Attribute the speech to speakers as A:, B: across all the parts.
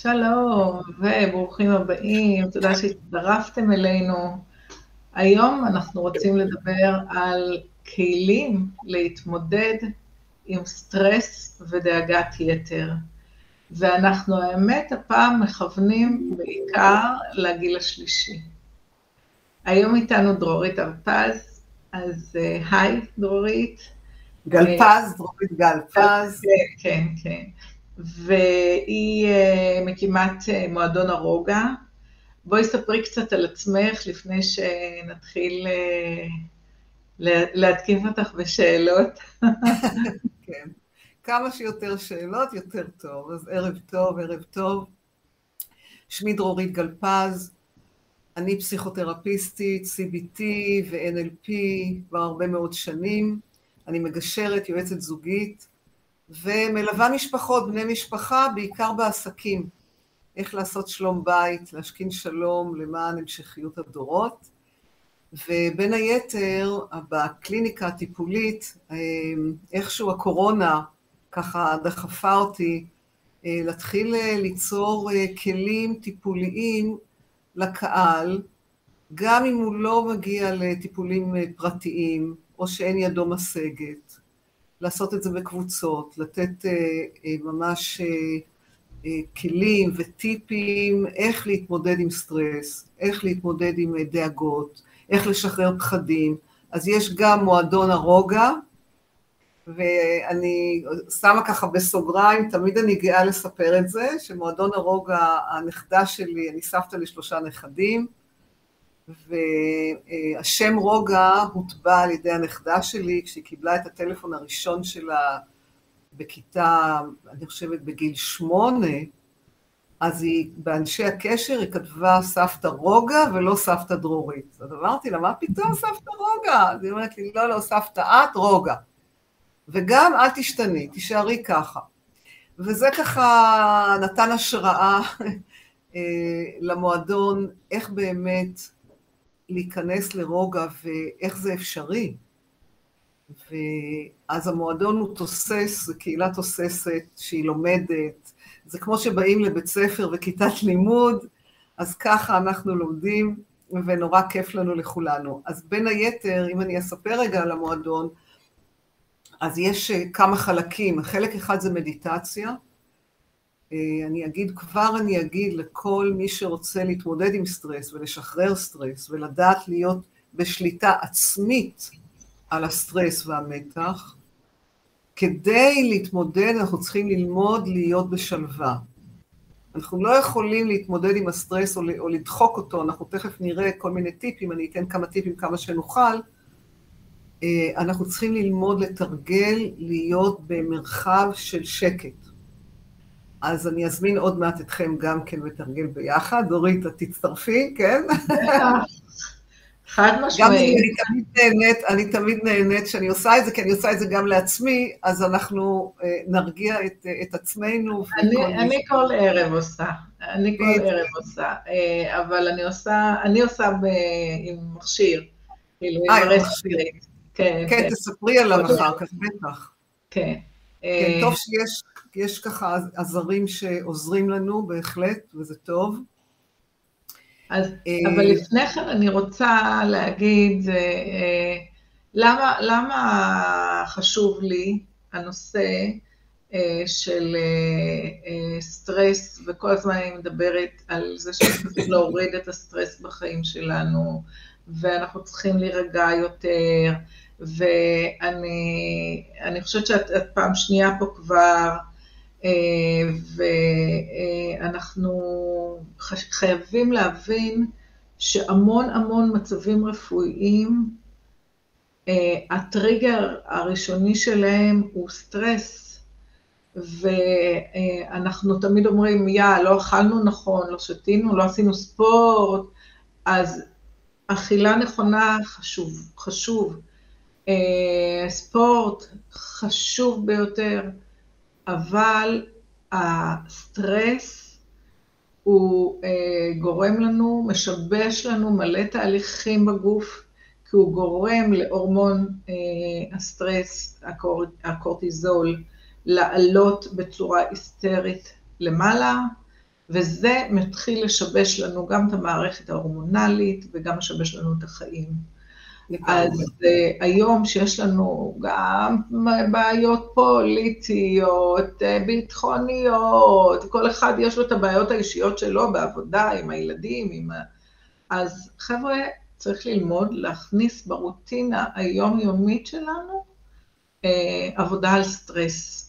A: שלום, וברוכים הבאים, תודה שהצטרפתם אלינו. היום אנחנו רוצים לדבר על כלים להתמודד עם סטרס ודאגת יתר. ואנחנו האמת הפעם מכוונים בעיקר לגיל השלישי. היום איתנו דרורית הרפז, אז אה, היי דרורית.
B: גלפז, דרורית גלפז.
A: כן, כן, כן. והיא אה, מקימת אה, מועדון הרוגע. בואי ספרי קצת על עצמך לפני שנתחיל להתקיף אותך בשאלות.
B: כן. כמה שיותר שאלות, יותר טוב. אז ערב טוב, ערב טוב. שמי דרורית גלפז, אני פסיכותרפיסטית, CBT ו-NLP כבר הרבה מאוד שנים. אני מגשרת, יועצת זוגית, ומלווה משפחות, בני משפחה, בעיקר בעסקים. איך לעשות שלום בית, להשכין שלום למען המשכיות הדורות. ובין היתר, בקליניקה הטיפולית, אה, איכשהו הקורונה ככה דחפה אותי אה, להתחיל אה, ליצור כלים טיפוליים לקהל, גם אם הוא לא מגיע לטיפולים פרטיים, או שאין ידו משגת, לעשות את זה בקבוצות, לתת ממש כלים וטיפים איך להתמודד עם סטרס, איך להתמודד עם דאגות, איך לשחרר פחדים. אז יש גם מועדון הרוגע, ואני שמה ככה בסוגריים, תמיד אני גאה לספר את זה, שמועדון הרוגע, הנכדה שלי, אני סבתא לשלושה נכדים, והשם רוגע הוטבע על ידי הנכדה שלי כשהיא קיבלה את הטלפון הראשון שלה בכיתה, אני חושבת בגיל שמונה, אז היא, באנשי הקשר היא כתבה סבתא רוגע ולא סבתא דרורית. אז אמרתי לה, מה פתאום סבתא רוגע? אז היא אומרת לי, לא, לא, סבתא את רוגע. וגם אל תשתני, תישארי ככה. וזה ככה נתן השראה אה, למועדון, איך באמת להיכנס לרוגע ואיך זה אפשרי. ואז המועדון הוא תוסס, זו קהילה תוססת שהיא לומדת, זה כמו שבאים לבית ספר וכיתת לימוד, אז ככה אנחנו לומדים, ונורא כיף לנו לכולנו. אז בין היתר, אם אני אספר רגע על המועדון, אז יש אה, כמה חלקים. חלק אחד זה מדיטציה. אה, אני אגיד, כבר אני אגיד לכל מי שרוצה להתמודד עם סטרס ולשחרר סטרס ולדעת להיות בשליטה עצמית על הסטרס והמתח, כדי להתמודד אנחנו צריכים ללמוד להיות בשלווה. אנחנו לא יכולים להתמודד עם הסטרס או, או לדחוק אותו, אנחנו תכף נראה כל מיני טיפים, אני אתן כמה טיפים כמה שנוכל. אה, אנחנו צריכים ללמוד לתרגל להיות במרחב של שקט. אז אני אזמין עוד מעט אתכם גם כן לתרגל ביחד. דורית, את תצטרפי, כן?
A: חד משמעית. גם
B: אני תמיד נהנית, אני תמיד נהנית שאני עושה את זה, כי אני עושה את זה גם לעצמי, אז אנחנו אה, נרגיע את, אה, את עצמנו.
A: אני, אני כל ערב עושה, אני כל ערב עושה, אה, אבל אני עושה, אני עושה ב, עם מכשיר,
B: כאילו עם מכשיר. כן, כן, תספרי עליו אחר כך, בטח.
A: כן.
B: כן, טוב שיש ככה עזרים שעוזרים לנו בהחלט, וזה טוב.
A: אז, אה, אבל לפני כן אני רוצה להגיד, אה, למה, למה חשוב לי הנושא אה, של סטרס, וכל הזמן אני מדברת על זה שאנחנו צריכים להוריד את הסטרס בחיים שלנו, ואנחנו צריכים להירגע יותר, ואני חושבת שאת פעם שנייה פה כבר, אה, ואנחנו חייבים להבין שהמון המון מצבים רפואיים, אה, הטריגר הראשוני שלהם הוא סטרס, ואנחנו תמיד אומרים, יא, לא אכלנו נכון, לא שתינו, לא עשינו ספורט, אז אכילה נכונה חשוב, חשוב. אה, ספורט חשוב ביותר. אבל הסטרס הוא אה, גורם לנו, משבש לנו מלא תהליכים בגוף, כי הוא גורם להורמון אה, הסטרס, הקור, הקורטיזול, לעלות בצורה היסטרית למעלה, וזה מתחיל לשבש לנו גם את המערכת ההורמונלית וגם לשבש לנו את החיים. אז uh, היום שיש לנו גם בעיות פוליטיות, uh, ביטחוניות, כל אחד יש לו את הבעיות האישיות שלו בעבודה, עם הילדים, עם ה... אז חבר'ה, צריך ללמוד להכניס ברוטינה היומיומית שלנו uh, עבודה על סטרס.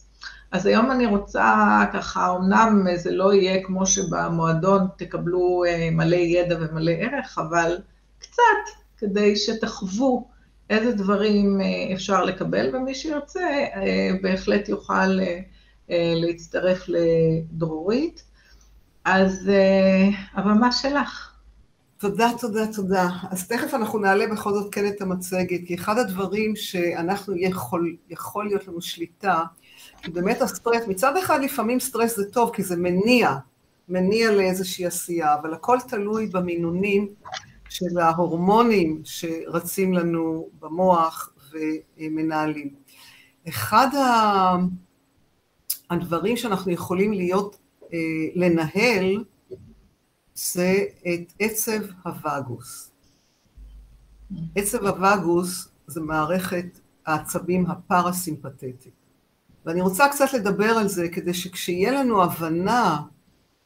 A: אז היום אני רוצה ככה, אמנם זה לא יהיה כמו שבמועדון תקבלו מלא ידע ומלא ערך, אבל קצת, כדי שתחוו איזה דברים אה, אפשר לקבל, ומי שירצה אה, בהחלט יוכל אה, להצטרף לדרורית. אז הבמה שלך.
B: תודה, תודה, תודה. אז תכף אנחנו נעלה בכל זאת כן את המצגת, כי אחד הדברים שאנחנו יכול, יכול להיות לנו שליטה, כי באמת הסטרס, מצד אחד לפעמים סטרס זה טוב, כי זה מניע, מניע לאיזושהי עשייה, אבל הכל תלוי במינונים של ההורמונים שרצים לנו במוח ומנהלים. אחד הדברים שאנחנו יכולים להיות, אה, לנהל, זה את עצב הווגוס. עצב הווגוס זה מערכת העצבים הפרסימפטית. ואני רוצה קצת לדבר על זה כדי שכשיהיה לנו הבנה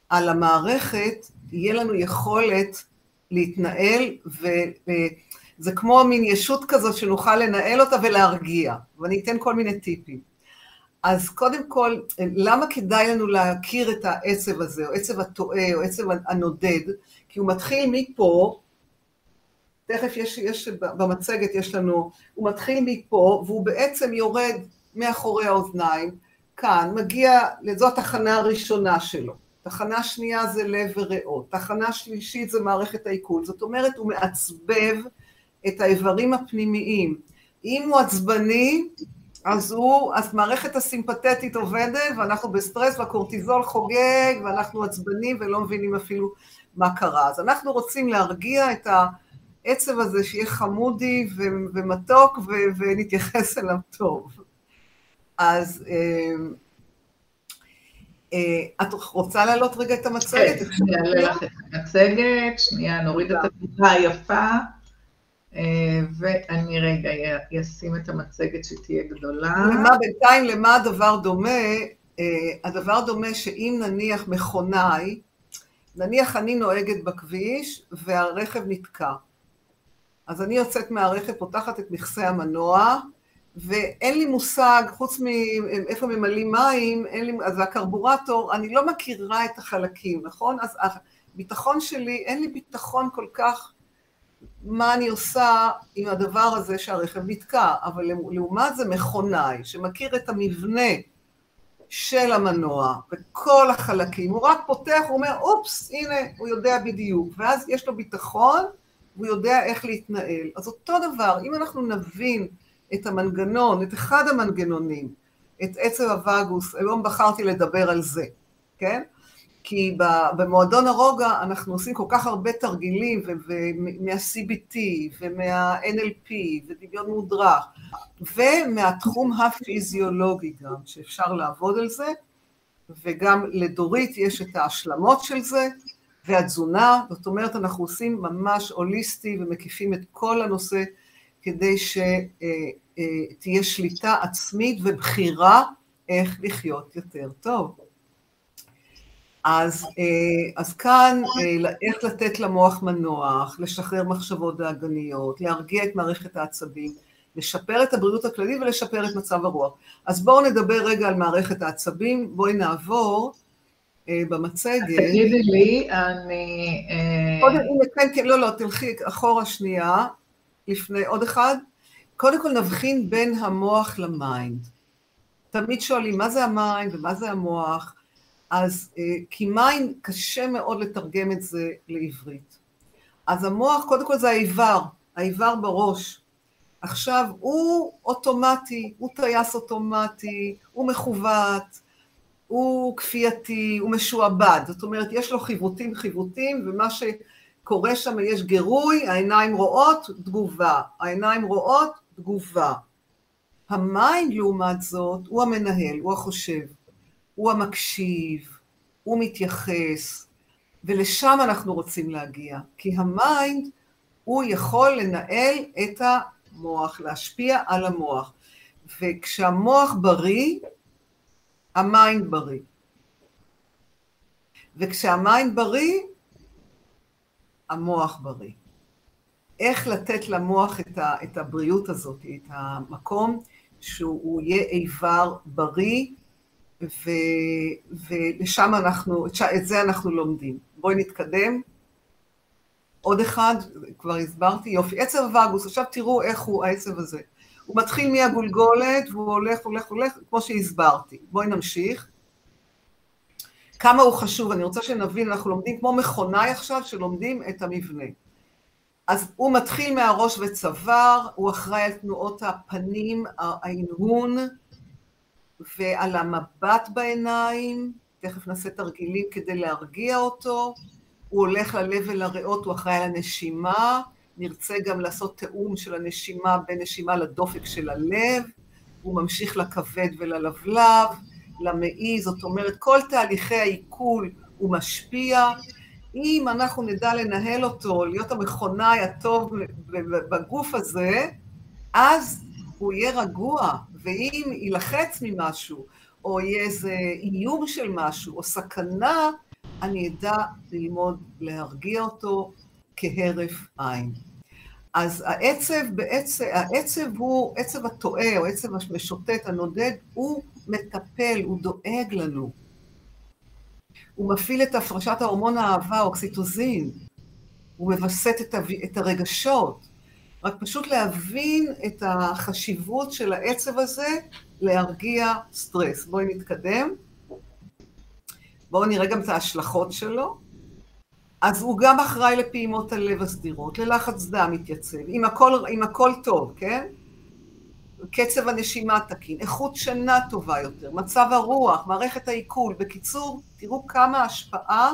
B: על המערכת, יהיה לנו יכולת להתנהל, וזה כמו מין ישות כזאת שנוכל לנהל אותה ולהרגיע, ואני אתן כל מיני טיפים. אז קודם כל, למה כדאי לנו להכיר את העצב הזה, או עצב הטועה, או עצב הנודד? כי הוא מתחיל מפה, תכף יש, יש במצגת יש לנו, הוא מתחיל מפה, והוא בעצם יורד מאחורי האוזניים, כאן, מגיע, לזו התחנה הראשונה שלו. תחנה שנייה זה לב וריאות, תחנה שלישית זה מערכת העיכול, זאת אומרת הוא מעצבב את האיברים הפנימיים. אם הוא עצבני, אז הוא, אז מערכת הסימפתטית עובדת ואנחנו בסטרס והקורטיזול חוגג ואנחנו עצבנים ולא מבינים אפילו מה קרה. אז אנחנו רוצים להרגיע את העצב הזה שיהיה חמודי ומתוק ונתייחס אליו טוב. אז אה, את רוצה להעלות רגע את המצגת?
A: כן, אני אעלה לך את המצגת, שנייה, נוריד את התמונה היפה, אה, ואני רגע אשים את המצגת שתהיה גדולה.
B: למה בינתיים, למה הדבר דומה? אה, הדבר דומה שאם נניח מכונאי, נניח אני נוהגת בכביש והרכב נתקע. אז אני יוצאת מהרכב, פותחת את מכסה המנוע, ואין לי מושג, חוץ מאיפה ממלאים מים, אין לי, אז הקרבורטור, אני לא מכירה את החלקים, נכון? אז הביטחון שלי, אין לי ביטחון כל כך מה אני עושה עם הדבר הזה שהרכב נתקע, אבל לעומת זה מכונאי, שמכיר את המבנה של המנוע וכל החלקים, הוא רק פותח, הוא אומר, אופס, הנה, הוא יודע בדיוק, ואז יש לו ביטחון, והוא יודע איך להתנהל. אז אותו דבר, אם אנחנו נבין את המנגנון, את אחד המנגנונים, את עצב הווגוס, היום בחרתי לדבר על זה, כן? כי במועדון הרוגע אנחנו עושים כל כך הרבה תרגילים, מה-CBT ומה-NLP ודמיון מודרך, ומהתחום הפיזיולוגי גם, שאפשר לעבוד על זה, וגם לדורית יש את ההשלמות של זה, והתזונה, זאת אומרת אנחנו עושים ממש הוליסטי ומקיפים את כל הנושא כדי שתהיה שליטה עצמית ובחירה איך לחיות יותר טוב. אז, אז כאן איך לתת למוח מנוח, לשחרר מחשבות דאגניות, להרגיע את מערכת העצבים, לשפר את הבריאות הכללית ולשפר את מצב הרוח. אז בואו נדבר רגע על מערכת העצבים, בואי נעבור במצגת.
A: תגידי לי, אני...
B: קודם, הנה, כן, כן, לא, לא, תלכי אחורה שנייה. לפני עוד אחד. קודם כל נבחין בין המוח ל mind. תמיד שואלים מה זה ה mind ומה זה המוח, אז אה, כי mind קשה מאוד לתרגם את זה לעברית. אז המוח קודם כל זה האיבר, האיבר בראש. עכשיו הוא אוטומטי, הוא טייס אוטומטי, הוא מחווט, הוא כפייתי, הוא משועבד, זאת אומרת יש לו חיווטים חיווטים ומה ש... קורה שם, יש גירוי, העיניים רואות, תגובה, העיניים רואות, תגובה. ה mind לעומת זאת, הוא המנהל, הוא החושב, הוא המקשיב, הוא מתייחס, ולשם אנחנו רוצים להגיע, כי ה mind הוא יכול לנהל את המוח, להשפיע על המוח. וכשהמוח בריא, ה mind בריא. וכשה mind בריא, המוח בריא. איך לתת למוח את, ה, את הבריאות הזאת, את המקום שהוא יהיה איבר בריא, ו, ולשם אנחנו, את זה אנחנו לומדים. בואי נתקדם. עוד אחד, כבר הסברתי, יופי, עצב הווגוס, עכשיו תראו איך הוא העצב הזה. הוא מתחיל מהגולגולת והוא הולך, הולך, הולך, כמו שהסברתי. בואי נמשיך. כמה הוא חשוב, אני רוצה שנבין, אנחנו לומדים כמו מכונאי עכשיו, שלומדים את המבנה. אז הוא מתחיל מהראש וצוואר, הוא אחראי על תנועות הפנים, ההנהון, ועל המבט בעיניים, תכף נעשה תרגילים כדי להרגיע אותו, הוא הולך ללב ולריאות, הוא אחראי על הנשימה, נרצה גם לעשות תיאום של הנשימה בין נשימה לדופק של הלב, הוא ממשיך לכבד וללבלב, למעי, זאת אומרת כל תהליכי העיכול הוא משפיע, אם אנחנו נדע לנהל אותו, להיות המכונאי הטוב בגוף הזה, אז הוא יהיה רגוע, ואם יילחץ ממשהו, או יהיה איזה איום של משהו, או סכנה, אני אדע ללמוד להרגיע אותו כהרף עין. אז העצב בעצב, העצב הוא, עצב הטועה, או עצב המשוטט, הנודד, הוא מטפל, הוא דואג לנו. הוא מפעיל את הפרשת ההורמון האהבה, אוקסיטוזין. הוא מווסת את, את הרגשות. רק פשוט להבין את החשיבות של העצב הזה להרגיע סטרס. בואי נתקדם. בואו נראה גם את ההשלכות שלו. אז הוא גם אחראי לפעימות הלב הסדירות, ללחץ דם מתייצב, אם הכל, אם הכל טוב, כן? קצב הנשימה תקין, איכות שינה טובה יותר, מצב הרוח, מערכת העיכול. בקיצור, תראו כמה השפעה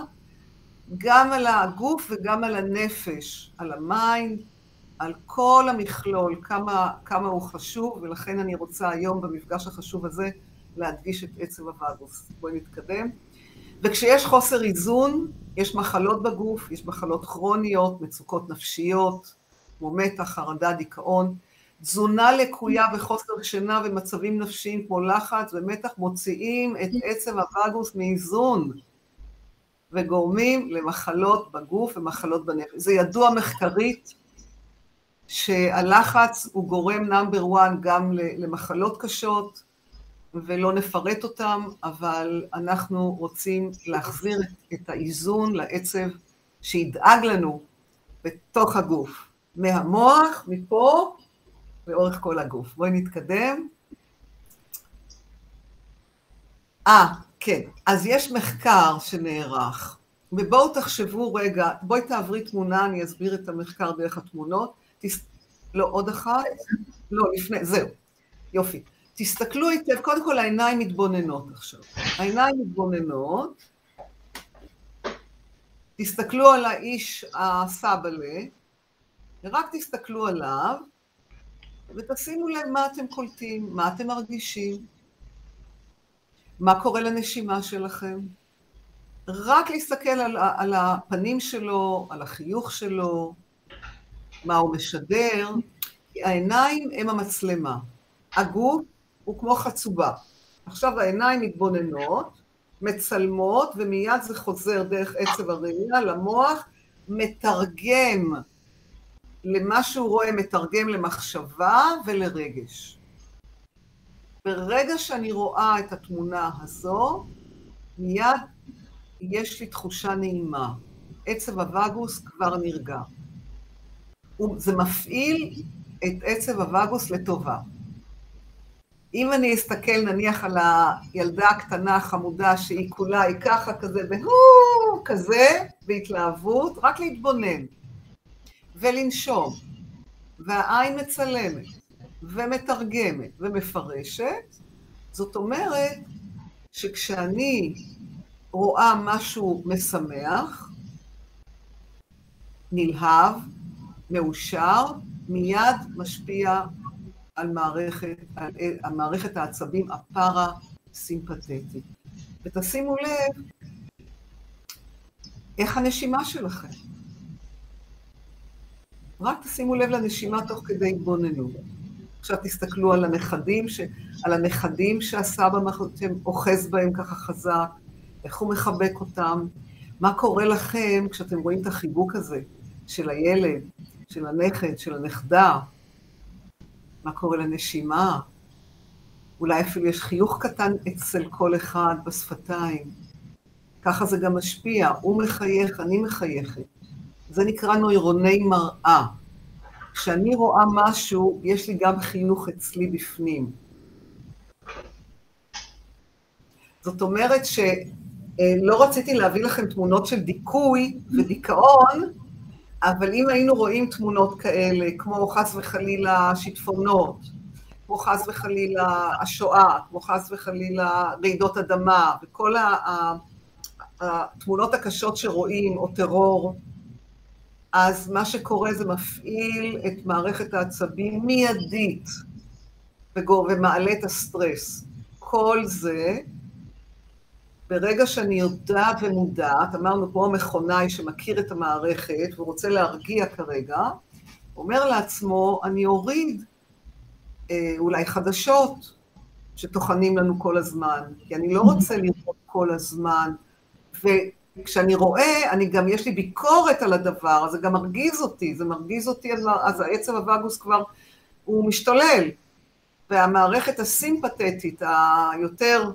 B: גם על הגוף וגם על הנפש, על ה mind, על כל המכלול, כמה, כמה הוא חשוב, ולכן אני רוצה היום במפגש החשוב הזה להדגיש את עצב הווגוס. בואי נתקדם. וכשיש חוסר איזון, יש מחלות בגוף, יש מחלות כרוניות, מצוקות נפשיות, כמו מתח, חרדה, דיכאון. תזונה לקויה וחוסר שינה ומצבים נפשיים כמו לחץ ומתח מוציאים את עצב הווגוס מאיזון וגורמים למחלות בגוף ומחלות בנפש. זה ידוע מחקרית שהלחץ הוא גורם נאמבר 1 גם למחלות קשות, ולא נפרט אותם, אבל אנחנו רוצים להחזיר את האיזון לעצב שידאג לנו בתוך הגוף, מהמוח, מפה, לאורך כל הגוף. בואי נתקדם. אה, כן, אז יש מחקר שנערך, ובואו תחשבו רגע, בואי תעברי תמונה, אני אסביר את המחקר דרך התמונות. תס... לא, עוד אחת? לא, לפני, זהו. יופי. תסתכלו היטב, קודם כל העיניים מתבוננות עכשיו. העיניים מתבוננות, תסתכלו על האיש הסבלה, ורק תסתכלו עליו, ותשימו לב מה אתם קולטים, מה אתם מרגישים, מה קורה לנשימה שלכם. רק להסתכל על, על הפנים שלו, על החיוך שלו, מה הוא משדר, כי העיניים הם המצלמה. הגוף הוא כמו חצובה. עכשיו העיניים מתבוננות, מצלמות, ומיד זה חוזר דרך עצב הראייה למוח, מתרגם למה שהוא רואה, מתרגם למחשבה ולרגש. ברגע שאני רואה את התמונה הזו, מיד יש לי תחושה נעימה. עצב הווגוס כבר נרגע. זה מפעיל את עצב הווגוס לטובה. אם אני אסתכל נניח על הילדה הקטנה החמודה שהיא כולה, היא ככה כזה, והוא כזה, בהתלהבות, רק להתבונן ולנשום, והעין מצלמת ומתרגמת ומפרשת, זאת אומרת שכשאני רואה משהו משמח, נלהב, מאושר, מיד משפיע על מערכת, על, על מערכת העצבים הפרה-סימפתטית. ותשימו לב איך הנשימה שלכם? רק תשימו לב לנשימה תוך כדי התבוננות. עכשיו תסתכלו על הנכדים, ש... על הנכדים שהסבא אוחז בהם ככה חזק, איך הוא מחבק אותם, מה קורה לכם כשאתם רואים את החיבוק הזה של הילד, של הנכד, של הנכדה, מה קורה לנשימה, אולי אפילו יש חיוך קטן אצל כל אחד בשפתיים. ככה זה גם משפיע, הוא מחייך, אני מחייכת. זה נקרא נוירוני מראה. כשאני רואה משהו, יש לי גם חינוך אצלי בפנים. זאת אומרת שלא רציתי להביא לכם תמונות של דיכוי ודיכאון, אבל אם היינו רואים תמונות כאלה, כמו חס וחלילה שיטפונות, כמו חס וחלילה השואה, כמו חס וחלילה רעידות אדמה, וכל התמונות הקשות שרואים, או טרור, אז מה שקורה זה מפעיל את מערכת העצבים מיידית ומעלה את הסטרס. כל זה, ברגע שאני יודעת ומודעת, אמרנו כמו מכונאי שמכיר את המערכת ורוצה להרגיע כרגע, אומר לעצמו, אני אוריד אה, אולי חדשות שטוחנים לנו כל הזמן, כי אני לא רוצה לראות כל הזמן, וכשאני רואה, אני גם, יש לי ביקורת על הדבר, אז זה גם מרגיז אותי, זה מרגיז אותי, אז העצב הווגוס כבר, הוא משתולל, והמערכת הסימפתטית, היותר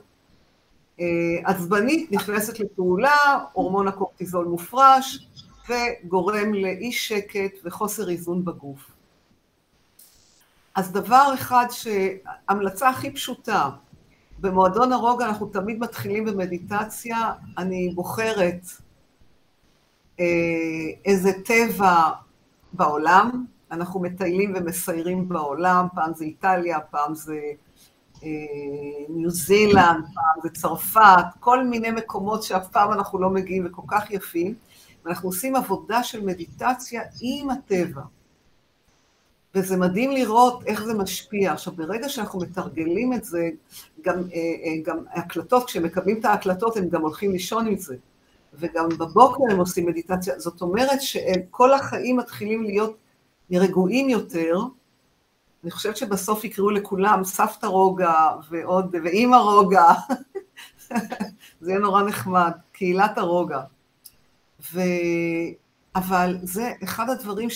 B: אה, עצבנית, נכנסת לפעולה, הורמון הקורטיזול מופרש, וגורם לאי שקט וחוסר איזון בגוף. אז דבר אחד, המלצה הכי פשוטה, במועדון הרוגע אנחנו תמיד מתחילים במדיטציה, אני בוחרת אה, איזה טבע בעולם, אנחנו מטיילים ומסיירים בעולם, פעם זה איטליה, פעם זה אה, ניו זילנד, פעם זה צרפת, כל מיני מקומות שאף פעם אנחנו לא מגיעים וכל כך יפים, ואנחנו עושים עבודה של מדיטציה עם הטבע. וזה מדהים לראות איך זה משפיע. עכשיו, ברגע שאנחנו מתרגלים את זה, גם, אה, אה, גם הקלטות, כשהם מקבלים את ההקלטות, הם גם הולכים לישון עם זה. וגם בבוקר הם עושים מדיטציה. זאת אומרת שכל החיים מתחילים להיות רגועים יותר. אני חושבת שבסוף יקראו לכולם סבתא רוגע ועוד, ואימא רוגע. זה יהיה נורא נחמד, קהילת הרוגע. ו... אבל זה אחד הדברים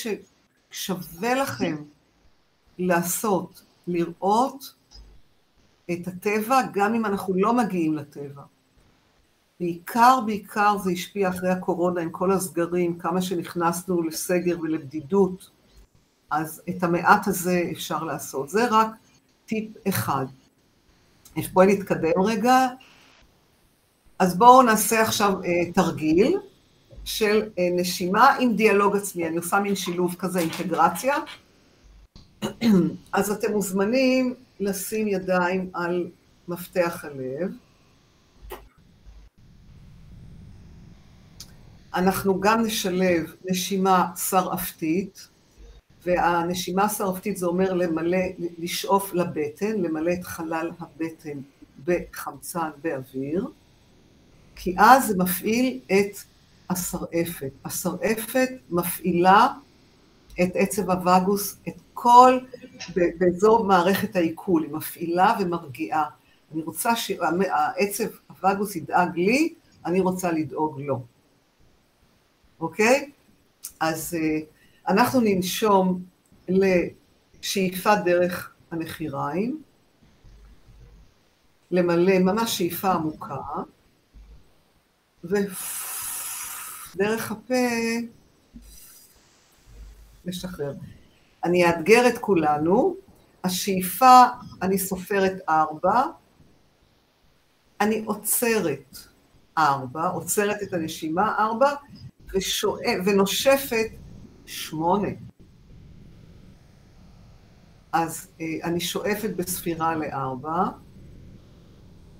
B: ששווה לכם לעשות, לראות את הטבע, גם אם אנחנו לא מגיעים לטבע. בעיקר, בעיקר זה השפיע אחרי הקורונה עם כל הסגרים, כמה שנכנסנו לסגר ולבדידות, אז את המעט הזה אפשר לעשות. זה רק טיפ אחד. בואי נתקדם רגע. אז בואו נעשה עכשיו אה, תרגיל של אה, נשימה עם דיאלוג עצמי. אני עושה מין שילוב כזה, אינטגרציה. אז אתם מוזמנים לשים ידיים על מפתח הלב. אנחנו גם נשלב נשימה שרעפתית, והנשימה השרעפתית זה אומר למלא, לשאוף לבטן, למלא את חלל הבטן בחמצן, באוויר, כי אז זה מפעיל את השרעפת. השרעפת מפעילה את עצב הווגוס, את כל, באזור מערכת העיכול, היא מפעילה ומרגיעה. אני רוצה שהעצב הווגוס ידאג לי, אני רוצה לדאוג לו. אוקיי? אז אה, אנחנו ננשום לשאיפה דרך הנחיריים, למלא ממש שאיפה עמוקה, ודרך הפה לשחרר. אני אאתגר את כולנו, השאיפה, אני סופרת ארבע, אני עוצרת ארבע, עוצרת את הנשימה ארבע, ושואף, ונושפת שמונה. אז אה, אני שואפת בספירה לארבע,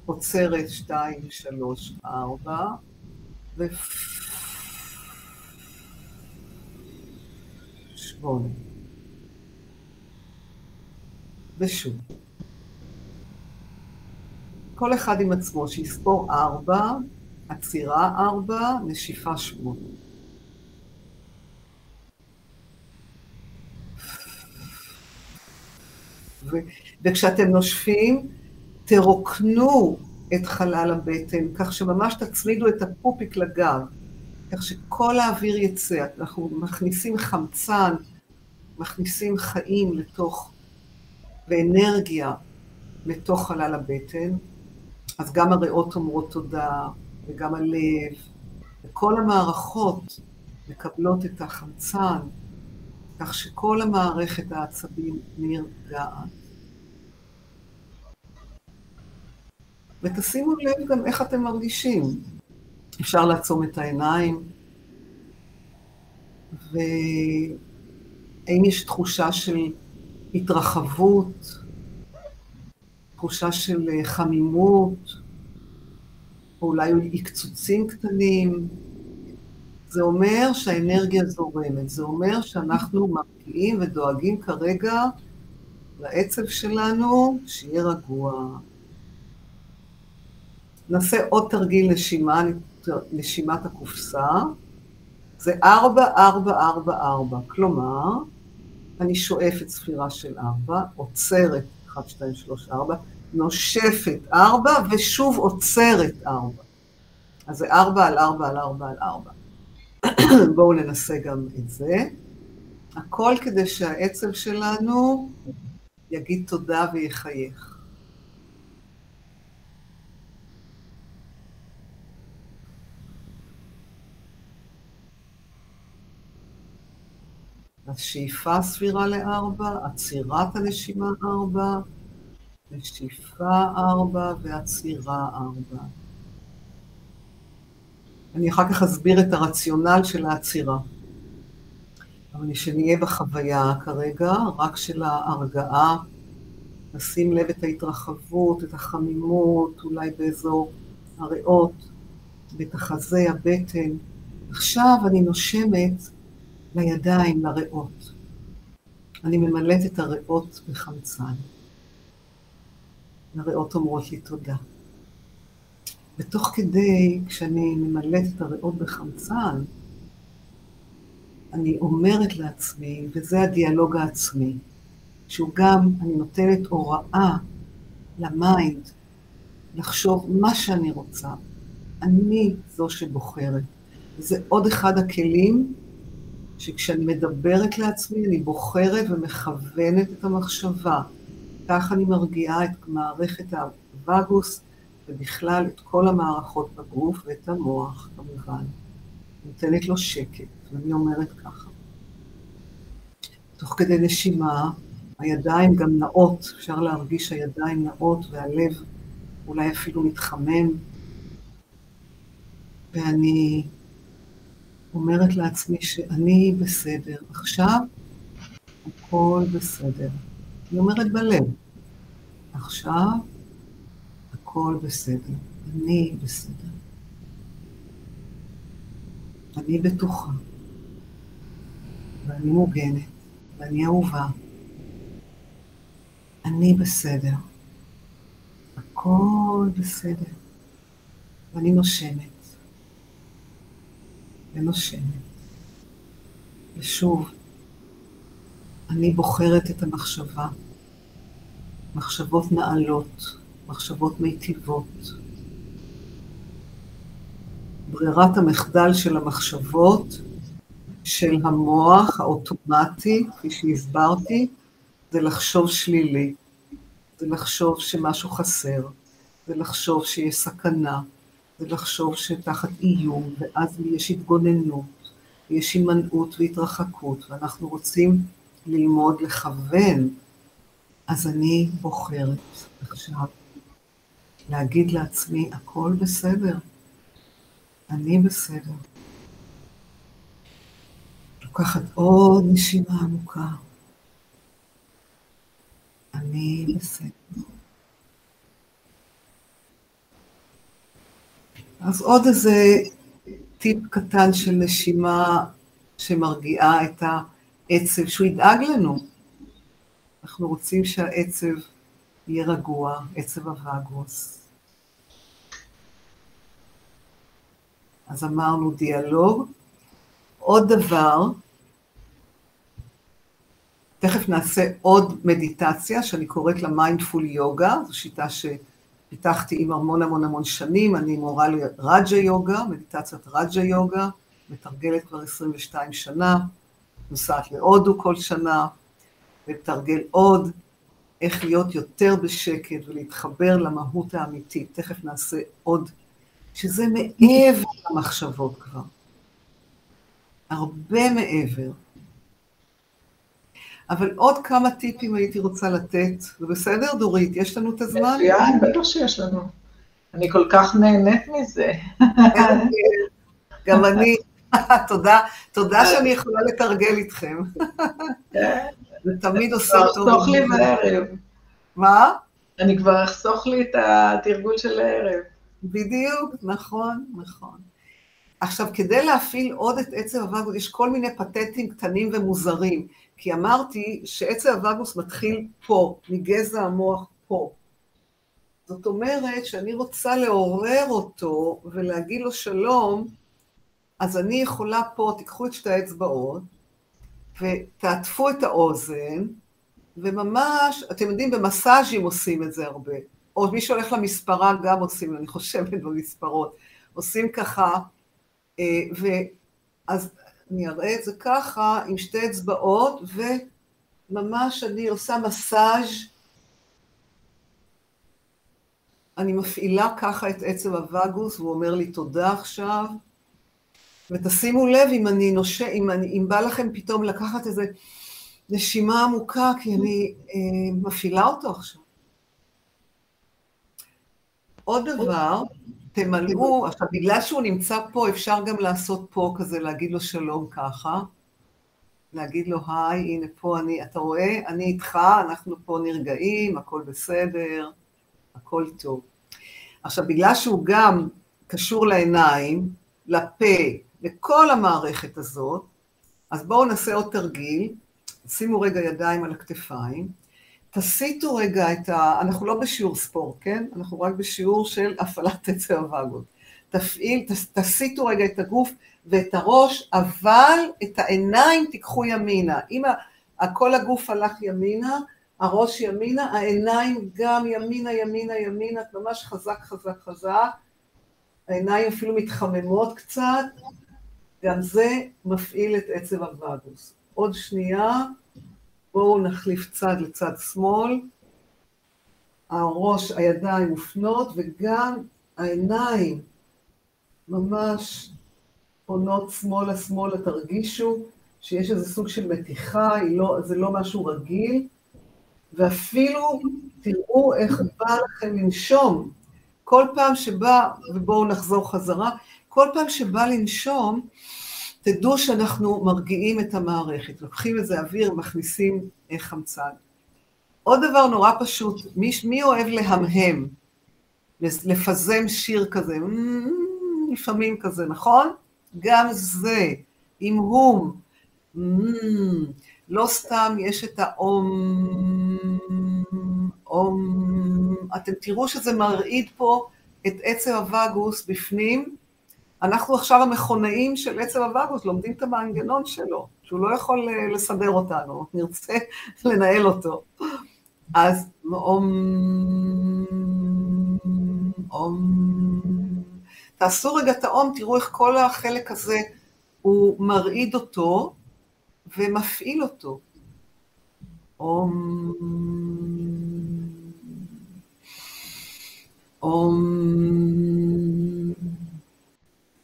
B: עוצרת שתיים, שלוש, ארבע, ו... שמונה. ושוב. כל אחד עם עצמו, שיספור ארבע, עצירה ארבע, נשיפה שמונה. וכשאתם נושפים, תרוקנו את חלל הבטן, כך שממש תצמידו את הפופיק לגב, כך שכל האוויר יצא. אנחנו מכניסים חמצן, מכניסים חיים לתוך, ואנרגיה לתוך חלל הבטן, אז גם הריאות אומרות תודה, וגם הלב, וכל המערכות מקבלות את החמצן, כך שכל המערכת העצבים נרגעת. ותשימו לב גם איך אתם מרגישים. אפשר לעצום את העיניים, והאם יש תחושה של התרחבות, תחושה של חמימות, או אולי עקצוצים קטנים. זה אומר שהאנרגיה זורמת, זה אומר שאנחנו מרגיעים ודואגים כרגע לעצב שלנו שיהיה רגוע. נעשה עוד תרגיל נשימה, נשימת הקופסה. זה ארבע, ארבע, ארבע, ארבע. כלומר, אני שואפת ספירה של ארבע, עוצרת, אחת, שתיים, שלוש, ארבע, נושפת ארבע, ושוב עוצרת ארבע. אז זה ארבע על ארבע על ארבע על ארבע. בואו ננסה גם את זה. הכל כדי שהעצב שלנו יגיד תודה ויחייך. אז שאיפה סבירה לארבע, עצירת הנשימה ארבע, נשיפה ארבע ועצירה ארבע. אני אחר כך אסביר את הרציונל של העצירה. אבל שנהיה בחוויה כרגע, רק של ההרגעה, לשים לב את ההתרחבות, את החמימות, אולי באזור הריאות, החזה, הבטן. עכשיו אני נושמת לידיים, לריאות. אני ממלאת את הריאות בחמצן. הריאות אומרות לי תודה. ותוך כדי, כשאני ממלאת את הריאות בחמצן, אני אומרת לעצמי, וזה הדיאלוג העצמי, שהוא גם, אני נותנת הוראה ל mind לחשוב מה שאני רוצה. אני זו שבוחרת. זה עוד אחד הכלים שכשאני מדברת לעצמי, אני בוחרת ומכוונת את המחשבה. כך אני מרגיעה את מערכת הווגוס ובכלל את כל המערכות בגוף ואת המוח, כמובן. נותנת לו שקט, ואני אומרת ככה. תוך כדי נשימה, הידיים גם נעות, אפשר להרגיש הידיים נעות והלב אולי אפילו מתחמם, ואני אומרת לעצמי שאני בסדר. עכשיו הכל בסדר. אני אומרת בלב, עכשיו הכל בסדר. אני בסדר. אני בטוחה, ואני מוגנת, ואני אהובה. אני בסדר. הכל בסדר. ואני נושמת. ונושמת. ושוב, אני בוחרת את המחשבה. מחשבות נעלות, מחשבות מיטיבות. ברירת המחדל של המחשבות, של המוח האוטומטי, כפי שהסברתי, זה לחשוב שלילי, זה לחשוב שמשהו חסר, זה לחשוב שיש סכנה, זה לחשוב שתחת איום, ואז יש התגוננות, יש הימנעות והתרחקות, ואנחנו רוצים ללמוד לכוון, אז אני בוחרת עכשיו להגיד לעצמי, הכל בסדר, אני בסדר. לוקחת עוד נשימה עמוקה. אני בסדר. אז עוד איזה טיפ קטן של נשימה שמרגיעה את העצב, שהוא ידאג לנו. אנחנו רוצים שהעצב יהיה רגוע, עצב הווגוס. אז אמרנו דיאלוג. עוד דבר, תכף נעשה עוד מדיטציה, שאני קוראת לה mindful yoga, זו שיטה שפיתחתי עם המון המון המון שנים, אני מורה לרג'ה יוגה, מדיטציית רג'ה יוגה, מתרגלת כבר 22 שנה, נוסעת להודו כל שנה, לתרגל עוד, איך להיות יותר בשקט ולהתחבר למהות האמיתית. תכף נעשה עוד, שזה מעבר למחשבות כבר. הרבה מעבר. אבל עוד כמה טיפים הייתי רוצה לתת, זה בסדר, דורית? יש לנו את הזמן?
A: מצוין, בטח שיש לנו. אני כל כך נהנית מזה.
B: גם אני. תודה, תודה שאני יכולה לתרגל איתכם. כן. זה תמיד עושה טוב.
A: אחסוך לי בערב.
B: מה?
A: אני כבר אחסוך לי את התרגול של הערב.
B: בדיוק, נכון, נכון. עכשיו, כדי להפעיל עוד את עצב הווגוס, יש כל מיני פטנטים קטנים ומוזרים, כי אמרתי שעצב הווגוס מתחיל פה, מגזע המוח פה. זאת אומרת שאני רוצה לעורר אותו ולהגיד לו שלום, אז אני יכולה פה, תיקחו את שתי האצבעות, ותעטפו את האוזן, וממש, אתם יודעים, במסאז'ים עושים את זה הרבה. או מי שהולך למספרה גם עושים, אני חושבת במספרות. עושים ככה, אה, ואז אני אראה את זה ככה, עם שתי אצבעות, וממש אני עושה מסאז' אני מפעילה ככה את עצב הווגוס, והוא אומר לי תודה עכשיו, ותשימו לב אם אני נושה, אם, אני, אם בא לכם פתאום לקחת איזה נשימה עמוקה, כי אני אה, מפעילה אותו עכשיו. עוד דבר, תמלאו, עכשיו בגלל שהוא נמצא פה, אפשר גם לעשות פה כזה, להגיד לו שלום ככה, להגיד לו היי, הנה פה אני, אתה רואה, אני איתך, אנחנו פה נרגעים, הכל בסדר, הכל טוב. עכשיו, בגלל שהוא גם קשור לעיניים, לפה, לכל המערכת הזאת, אז בואו נעשה עוד תרגיל, שימו רגע ידיים על הכתפיים, תסיטו רגע את ה... אנחנו לא בשיעור ספורט, כן? אנחנו רק בשיעור של הפעלת עצר הווגות. תפעיל, תס, תסיטו רגע את הגוף ואת הראש, אבל את העיניים תיקחו ימינה. אם כל הגוף הלך ימינה, הראש ימינה, העיניים גם ימינה, ימינה, ימינה, ממש חזק, חזק, חזק. העיניים אפילו מתחממות קצת, גם זה מפעיל את עצב הווגוס. עוד שנייה, בואו נחליף צד לצד שמאל, הראש, הידיים מופנות, וגם העיניים ממש פונות שמאלה שמאלה, תרגישו שיש איזה סוג של מתיחה, לא, זה לא משהו רגיל, ואפילו תראו איך בא לכם לנשום. כל פעם שבא, ובואו נחזור חזרה, כל פעם שבא לנשום, תדעו שאנחנו מרגיעים את המערכת, לוקחים איזה אוויר, מכניסים חמצן. עוד דבר נורא פשוט, מי, מי אוהב להמהם? לפזם שיר כזה, לפעמים כזה, נכון? גם זה, עם הום, לא סתם יש את האום, אום, אתם תראו שזה מרעיד פה את עצם הווגוס בפנים, אנחנו עכשיו המכונאים של עצם הווגוס, לומדים את המנגנון שלו, שהוא לא יכול אה, לסדר אותנו, נרצה לנהל אותו. אז אום, אום, תעשו רגע את האום, תראו איך כל החלק הזה, הוא מרעיד אותו ומפעיל אותו. אום, אום,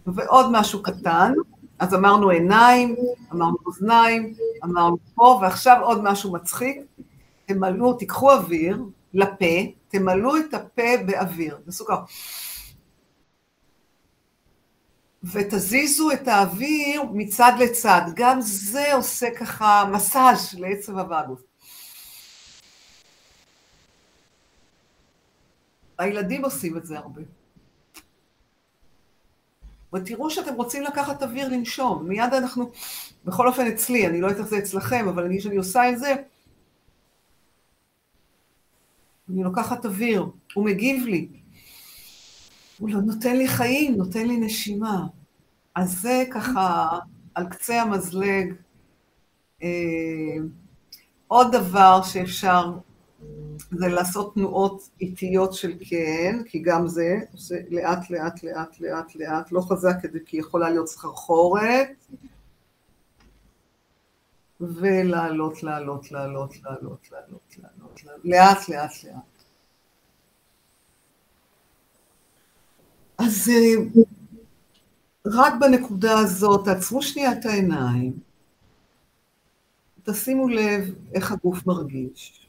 B: ועוד משהו קטן, אז אמרנו עיניים, אמרנו אוזניים, אמרנו פה, ועכשיו עוד משהו מצחיק, תמלאו, תיקחו אוויר לפה, תמלאו את הפה באוויר, בסוכר. ותזיזו את האוויר מצד לצד, גם זה עושה ככה מסאז' לעצב הווגוס. הילדים עושים את זה הרבה. ותראו שאתם רוצים לקחת אוויר לנשום. מיד אנחנו, בכל אופן אצלי, אני לא יודעת איך זה אצלכם, אבל אני, כשאני עושה את זה, אני לוקחת אוויר, הוא מגיב לי. הוא לא נותן לי חיים, נותן לי נשימה. אז זה ככה על קצה המזלג. אה, עוד דבר שאפשר זה לעשות תנועות איטיות של כן, כי גם זה עושה לאט לאט לאט לאט לאט, לא חזק כדי כי יכולה להיות סחרחורת, ולעלות, לעלות, לעלות, לעלות, לעלות, לעלות, לאט לאט לאט. אז אה, רק בנקודה הזאת, תעצרו שנייה את העיניים, תשימו לב איך הגוף מרגיש.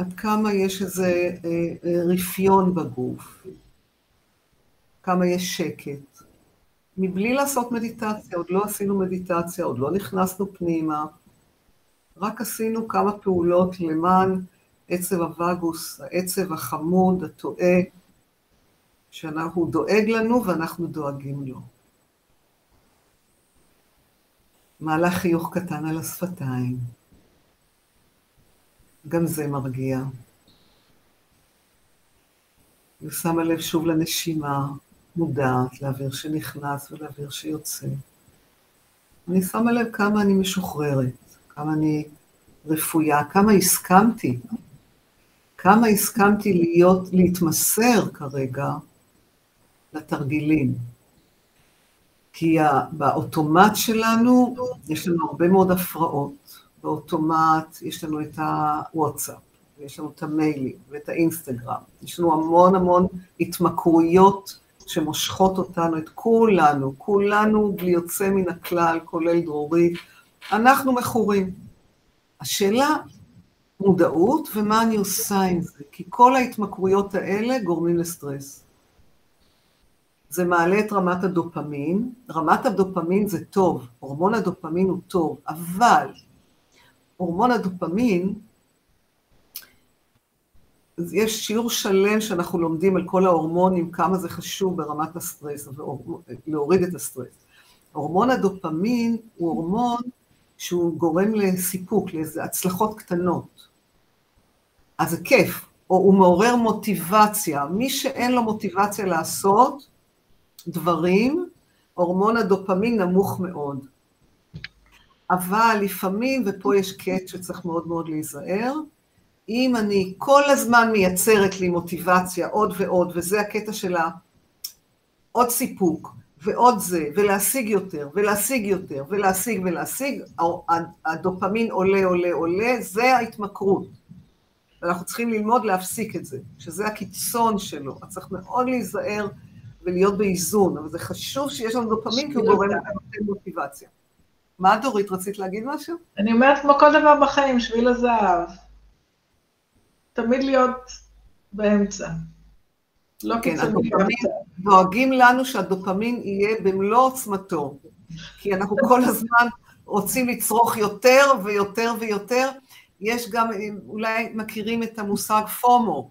B: עד כמה יש איזה אה, אה, רפיון בגוף, כמה יש שקט. מבלי לעשות מדיטציה, עוד לא עשינו מדיטציה, עוד לא נכנסנו פנימה, רק עשינו כמה פעולות למען עצב הווגוס, העצב החמוד, הטועה, שאנחנו דואג לנו ואנחנו דואגים לו. מהלך חיוך קטן על השפתיים. גם זה מרגיע. ושמה לב שוב לנשימה, מודעת לאוויר שנכנס ולאוויר שיוצא. אני שמה לב כמה אני משוחררת, כמה אני רפויה, כמה הסכמתי, כמה הסכמתי להיות, להתמסר כרגע לתרגילים. כי באוטומט שלנו יש לנו הרבה מאוד הפרעות. באוטומט יש לנו את הוואטסאפ, ויש לנו את המיילים ואת האינסטגרם. יש לנו המון המון התמכרויות שמושכות אותנו, את כולנו, כולנו בלי יוצא מן הכלל, כולל דרורית. אנחנו מכורים. השאלה, מודעות ומה אני עושה עם זה, כי כל ההתמכרויות האלה גורמים לסטרס. זה מעלה את רמת הדופמין. רמת הדופמין זה טוב, הורמון הדופמין הוא טוב, אבל הורמון הדופמין, יש שיעור שלם שאנחנו לומדים על כל ההורמונים, כמה זה חשוב ברמת הסטרס, להוריד את הסטרס. הורמון הדופמין הוא הורמון שהוא גורם לסיפוק, לאיזה הצלחות קטנות. אז זה כיף, או הוא מעורר מוטיבציה. מי שאין לו מוטיבציה לעשות, דברים, הורמון הדופמין נמוך מאוד. אבל לפעמים, ופה יש קט שצריך מאוד מאוד להיזהר, אם אני כל הזמן מייצרת לי מוטיבציה עוד ועוד, וזה הקטע שלה, עוד סיפוק, ועוד זה, ולהשיג יותר, ולהשיג יותר, ולהשיג ולהשיג, הדופמין עולה, עולה, עולה, זה ההתמכרות. ואנחנו צריכים ללמוד להפסיק את זה, שזה הקיצון שלו. אז צריך מאוד להיזהר ולהיות באיזון, אבל זה חשוב שיש לנו דופמין כי הוא גורם למוטיבציה. מה דורית, רצית להגיד משהו?
A: אני אומרת כמו כל דבר בחיים, שביל הזהב. תמיד להיות באמצע.
B: לא כן, הדופמין, דואגים לנו שהדופמין יהיה במלוא עוצמתו, כי אנחנו כל הזמן רוצים לצרוך יותר ויותר ויותר. יש גם, אולי מכירים את המושג פומו,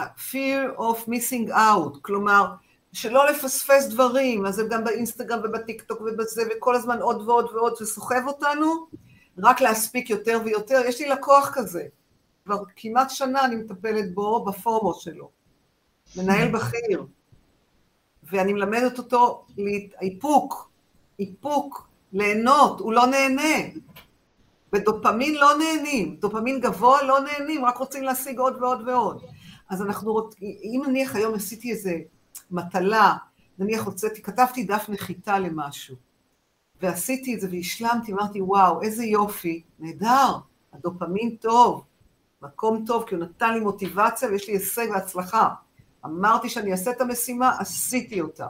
B: fear of missing out, כלומר, שלא לפספס דברים, אז זה גם באינסטגרם ובטיקטוק ובזה, וכל הזמן עוד ועוד ועוד, זה סוחב אותנו, רק להספיק יותר ויותר. יש לי לקוח כזה, כבר כמעט שנה אני מטפלת בו, ב FOMO שלו. מנהל בכיר. ואני מלמדת אותו איפוק, איפוק, ליהנות, הוא לא נהנה. בדופמין לא נהנים, דופמין גבוה לא נהנים, רק רוצים להשיג עוד ועוד ועוד. אז אנחנו רוצים, אם נניח היום עשיתי איזה מטלה, נניח הוצאתי, כתבתי דף נחיתה למשהו, ועשיתי את זה והשלמתי, אמרתי, וואו, איזה יופי, נהדר, הדופמין טוב, מקום טוב, כי הוא נתן לי מוטיבציה ויש לי הישג והצלחה. אמרתי שאני אעשה את המשימה, עשיתי אותה.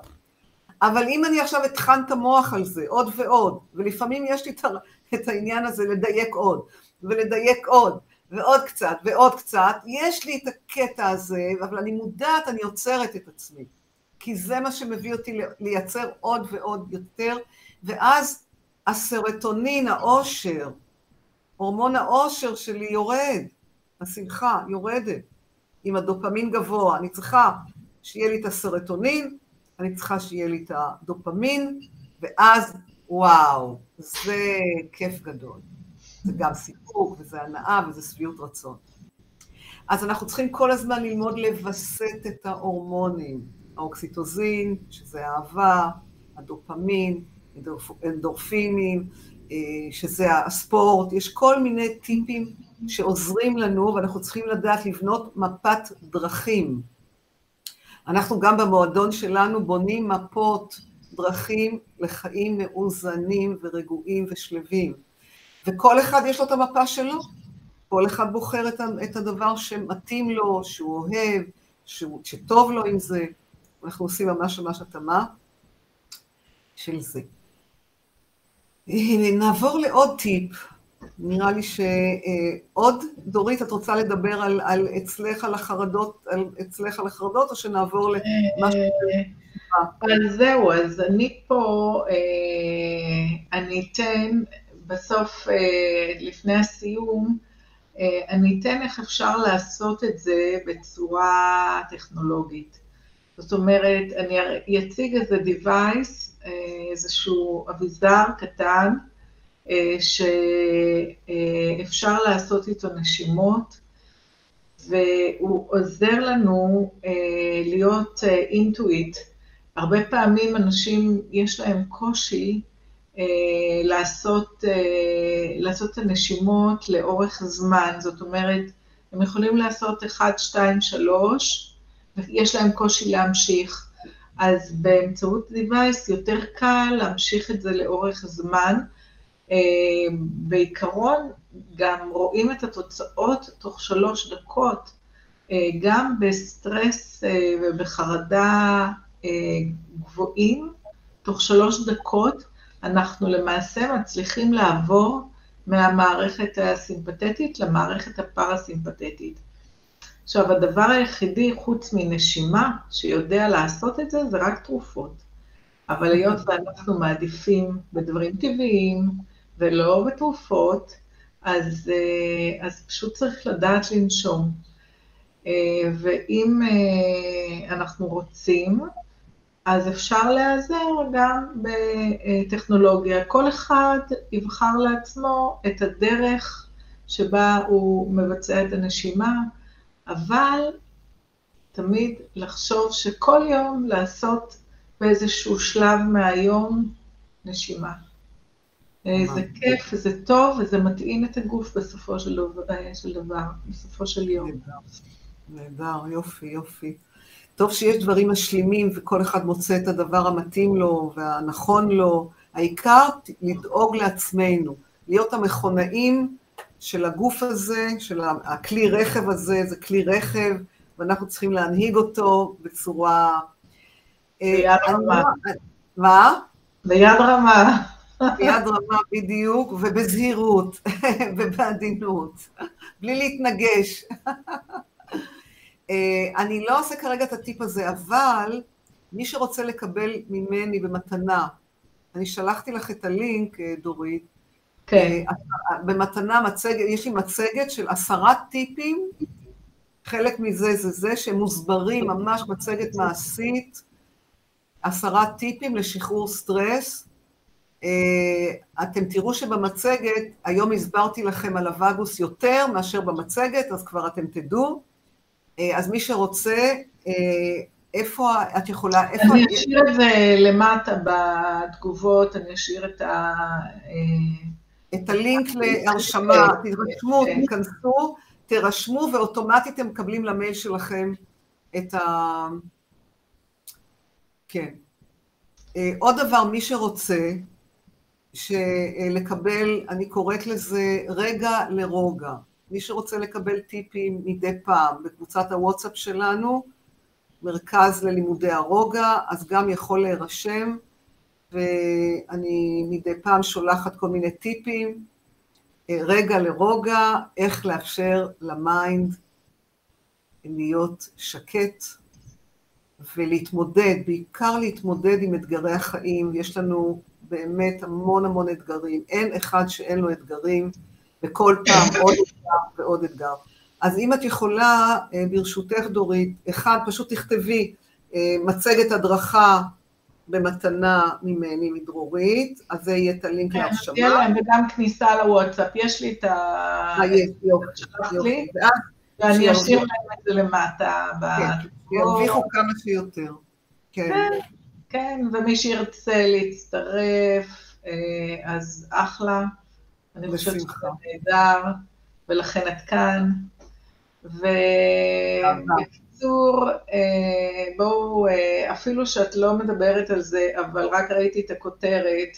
B: אבל אם אני עכשיו אטחן את המוח על זה עוד ועוד, ולפעמים יש לי את העניין הזה לדייק עוד, ולדייק עוד, ועוד קצת, ועוד קצת, יש לי את הקטע הזה, אבל אני מודעת, אני עוצרת את עצמי. כי זה מה שמביא אותי לייצר עוד ועוד יותר, ואז הסרטונין, העושר, הורמון העושר שלי יורד, השמחה יורדת, עם הדופמין גבוה. אני צריכה שיהיה לי את הסרטונין, אני צריכה שיהיה לי את הדופמין, ואז וואו, זה כיף גדול. זה גם סיפוק, וזה הנאה, וזה שביעות רצון. אז אנחנו צריכים כל הזמן ללמוד לווסת את ההורמונים. האוקסיטוזין, שזה אהבה, הדופמין, אנדורפינים, אה, שזה הספורט, יש כל מיני טיפים שעוזרים לנו ואנחנו צריכים לדעת לבנות מפת דרכים. אנחנו גם במועדון שלנו בונים מפות דרכים לחיים מאוזנים ורגועים ושלווים. וכל אחד יש לו את המפה שלו, כל אחד בוחר את הדבר שמתאים לו, שהוא אוהב, שהוא, שטוב לו עם זה. אנחנו עושים ממש ממש התאמה של זה. נעבור לעוד טיפ. נראה לי שעוד, דורית, את רוצה לדבר על, על אצלך על החרדות, על אצלך על החרדות, או שנעבור למשהו...
A: אז זהו, אז אני פה, אה, אני אתן בסוף, אה, לפני הסיום, אה, אני אתן איך אפשר לעשות את זה בצורה טכנולוגית. זאת אומרת, אני אציג איזה device, איזשהו אביזר קטן, שאפשר לעשות איתו נשימות, והוא עוזר לנו להיות אינטואיט הרבה פעמים אנשים, יש להם קושי אה, לעשות, אה, לעשות את הנשימות לאורך זמן, זאת אומרת, הם יכולים לעשות 1, 2, 3, ויש להם קושי להמשיך. אז באמצעות device יותר קל להמשיך את זה לאורך זמן. אה, בעיקרון גם רואים את התוצאות תוך שלוש דקות, אה, גם בסטרס אה, ובחרדה גבוהים, תוך שלוש דקות אנחנו למעשה מצליחים לעבור מהמערכת הסימפתטית למערכת הפרסימפתטית. עכשיו, הדבר היחידי חוץ מנשימה שיודע לעשות את זה, זה רק תרופות. אבל היות ואנחנו מעדיפים בדברים טבעיים ולא בתרופות, אז, אה, אז פשוט צריך לדעת לנשום. אה, ואם אנחנו רוצים, אז אפשר להיעזר גם בטכנולוגיה. כל אחד יבחר לעצמו את הדרך שבה הוא מבצע את הנשימה, אבל תמיד לחשוב שכל יום לעשות באיזשהו שלב מהיום נשימה. זה כיף, זה טוב, וזה מתאים את הגוף בסופו של דבר, בסופו של יום.
B: נהדר, יופי, יופי. טוב שיש דברים משלימים וכל אחד מוצא את הדבר המתאים לו והנכון לו. העיקר לדאוג לעצמנו, להיות המכונאים של הגוף הזה, של הכלי רכב הזה, זה כלי רכב, ואנחנו צריכים להנהיג אותו בצורה...
A: אה, ביד רמה. לא-
B: מה?
A: ביד רמה.
B: ביד רמה בדיוק, ובזהירות, ובעדינות, בלי להתנגש. אה, אני לא עושה כרגע את הטיפ הזה, אבל מי שרוצה לקבל ממני במתנה, אני שלחתי לך את הלינק, אה, דורית,
A: כן.
B: אה, במתנה מצגת, יש לי מצגת של עשרה טיפים, חלק מזה זה זה שהם מוסברים, ממש מצגת מעשית, עשרה טיפים לשחרור סטרס. אתם תראו שבמצגת, היום הסברתי לכם על הווגוס יותר מאשר במצגת, אז כבר אתם תדעו. אה, אז מי שרוצה, אה, איפה את יכולה, איפה...
A: אני אשאיר את זה למטה בתגובות, אני אשאיר את ה...
B: אה, את הלינק להרשמה, תרשמו, כן. תיכנסו, תירשמו, ואוטומטית הם מקבלים למייל שלכם את ה... כן. עוד דבר, מי שרוצה, לקבל, אני קוראת לזה רגע לרוגע. מי שרוצה לקבל טיפים מדי פעם בקבוצת הוואטסאפ שלנו, מרכז ללימודי הרוגע, אז גם יכול להירשם, ואני מדי פעם שולחת כל מיני טיפים, אה, רגע לרוגע, איך לאפשר ל mind להיות שקט ולהתמודד, בעיקר להתמודד עם אתגרי החיים, יש לנו באמת המון המון אתגרים, אין אחד שאין לו אתגרים, וכל פעם עוד אתגר ועוד אתגר. אז אם את יכולה, אה, ברשותך דרורית, אחד, פשוט תכתבי אה, מצגת הדרכה במתנה ממני, מדרורית, אז זה יהיה את הלינק כן, להרשמה.
A: תהיה להם וגם כניסה לוואטסאפ, יש לי את ה...
B: אה, יש, יופי,
A: ואני אשאיר להם את זה למטה.
B: כן, שירוויחו כמה שיותר.
A: כן. כן, כן, ומי שירצה להצטרף, אה, אז אחלה. אני חושבת שזה נהדר, ולכן את כאן. ובקיצור, אה, בואו, אה, אפילו שאת לא מדברת על זה, אבל רק ראיתי את הכותרת,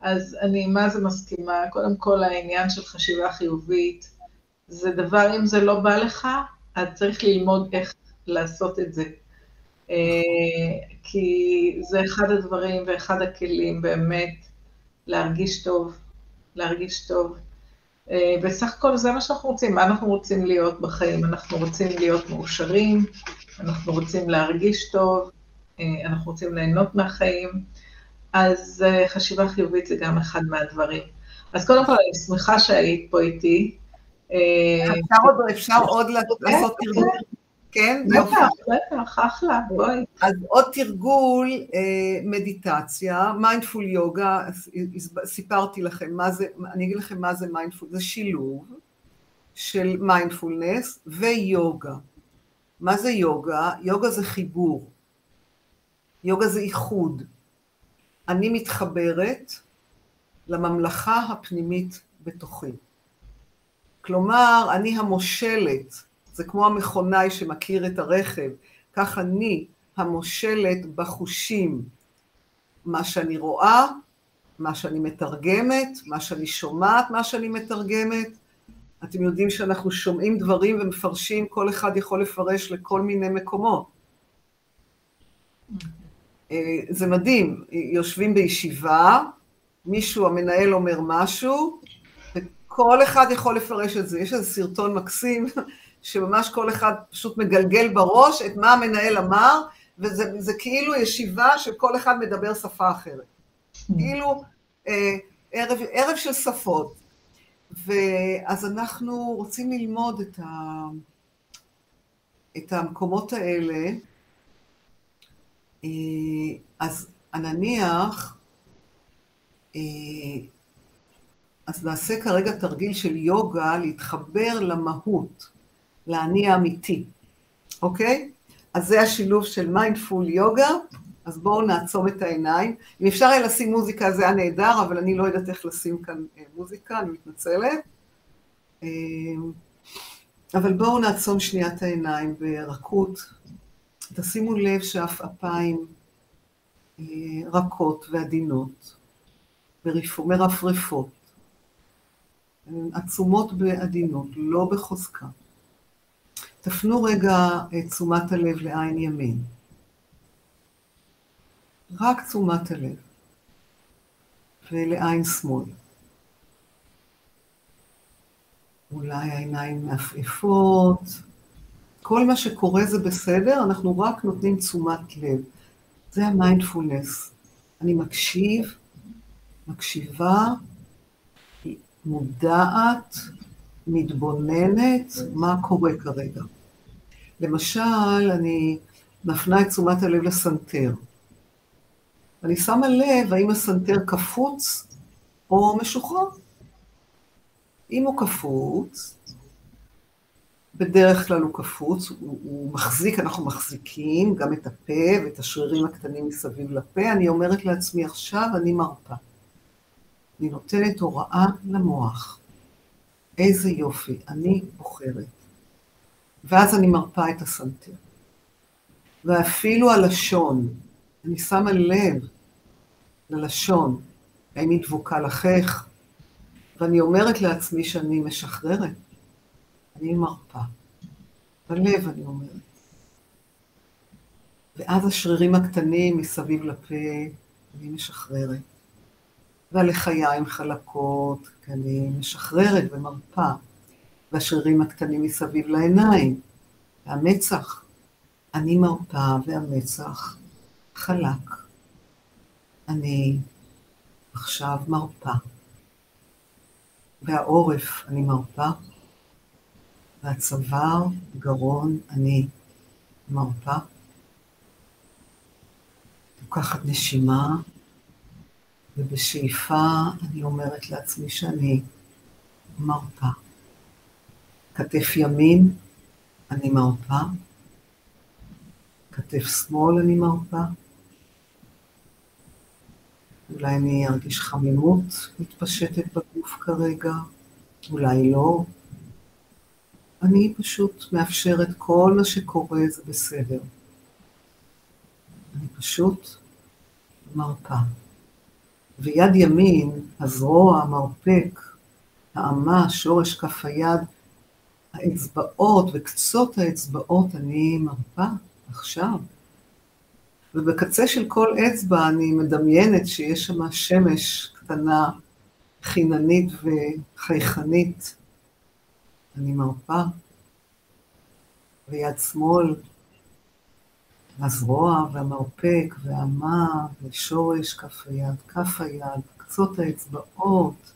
A: אז אני מה זה מסכימה. קודם כל, העניין של חשיבה חיובית, זה דבר, אם זה לא בא לך, אז צריך ללמוד איך לעשות את זה. אה, כי זה אחד הדברים ואחד הכלים באמת להרגיש טוב, להרגיש טוב. אה, בסך הכל זה מה שאנחנו רוצים, מה אנחנו רוצים להיות בחיים? אנחנו רוצים להיות מאושרים, אנחנו רוצים להרגיש טוב, אה, אנחנו רוצים ליהנות מהחיים, אז חשיבה חיובית זה גם אחד מהדברים. אז קודם כל, אני שמחה שהיית פה איתי.
B: אפשר עוד, אפשר עוד לעשות תרגול כן?
A: בטח, בטח, אחלה, בואי.
B: אז עוד תרגול, אה, מדיטציה, mindful yoga, סיפרתי לכם מה זה, אני אגיד לכם מה זה mindful, זה שילוב של מיינדפולנס ויוגה. מה זה יוגה? יוגה זה חיבור. יוגה זה איחוד. אני מתחברת לממלכה הפנימית בתוכי. כלומר, אני המושלת זה כמו המכונאי שמכיר את הרכב, כך אני המושלת בחושים, מה שאני רואה, מה שאני מתרגמת, מה שאני שומעת, מה שאני מתרגמת. אתם יודעים שאנחנו שומעים דברים ומפרשים, כל אחד יכול לפרש לכל מיני מקומות. אה, זה מדהים, יושבים בישיבה, מישהו, המנהל אומר משהו, וכל אחד יכול לפרש את זה. יש איזה סרטון מקסים שממש כל אחד פשוט מגלגל בראש את מה המנהל אמר, וזה כאילו ישיבה שכל אחד מדבר שפה אחרת. כאילו אה, ערב, ערב של שפות. ואז אנחנו רוצים ללמוד את, ה, את המקומות האלה. אה, אז נניח, אה, אז נעשה כרגע תרגיל של יוגה להתחבר למהות. לאני האמיתי, אוקיי? אז זה השילוב של מיינדפול יוגה, אז בואו נעצום את העיניים. אם אפשר היה לשים מוזיקה זה היה נהדר, אבל אני לא יודעת איך לשים כאן אה, מוזיקה, אני מתנצלת. אה, אבל בואו נעצום שנייה את העיניים ברכות. תשימו לב שעפעפיים אה, רכות ועדינות, מרפרפות, עצומות בעדינות, לא בחוזקה. תפנו רגע את תשומת הלב לעין ימין. רק תשומת הלב. ולעין שמאל. אולי העיניים מעפעפות. כל מה שקורה זה בסדר, אנחנו רק נותנים תשומת לב. זה המיינדפולנס. אני מקשיב, מקשיבה, מודעת, מתבוננת מה קורה כרגע. למשל, אני מפנה את תשומת הלב לסנטר. אני שמה לב האם הסנטר קפוץ או משוחרר. אם הוא קפוץ, בדרך כלל הוא קפוץ, הוא, הוא מחזיק, אנחנו מחזיקים גם את הפה ואת השרירים הקטנים מסביב לפה, אני אומרת לעצמי עכשיו אני מרפה. אני נותנת הוראה למוח. איזה יופי, אני בוחרת. ואז אני מרפה את הסנטר. ואפילו הלשון, אני שמה לב ללשון, האם היא דבוקה לחך, ואני אומרת לעצמי שאני משחררת, אני מרפה. בלב אני אומרת. ואז השרירים הקטנים מסביב לפה, אני משחררת. והלחיים חלקות, כי אני משחררת ומרפה. והשרירים הקטנים מסביב לעיניים, והמצח. אני מרפה והמצח חלק. אני עכשיו מרפה. והעורף, אני מרפה. והצוואר, גרון, אני מרפה. לוקחת נשימה, ובשאיפה אני אומרת לעצמי שאני מרפה. כתף ימין, אני מרפה, כתף שמאל אני מרפה, אולי אני ארגיש חמימות מתפשטת בגוף כרגע, אולי לא. אני פשוט מאפשרת כל מה שקורה, זה בסדר. אני פשוט מרפה. ויד ימין, הזרוע, המרפק, האמה, שורש כף היד, האצבעות וקצות האצבעות, אני מרפה עכשיו. ובקצה של כל אצבע אני מדמיינת שיש שם שמש קטנה, חיננית וחייכנית. אני מרפה. ויד שמאל, הזרוע והמרפק והמה ושורש כף היד, כף היד, קצות האצבעות.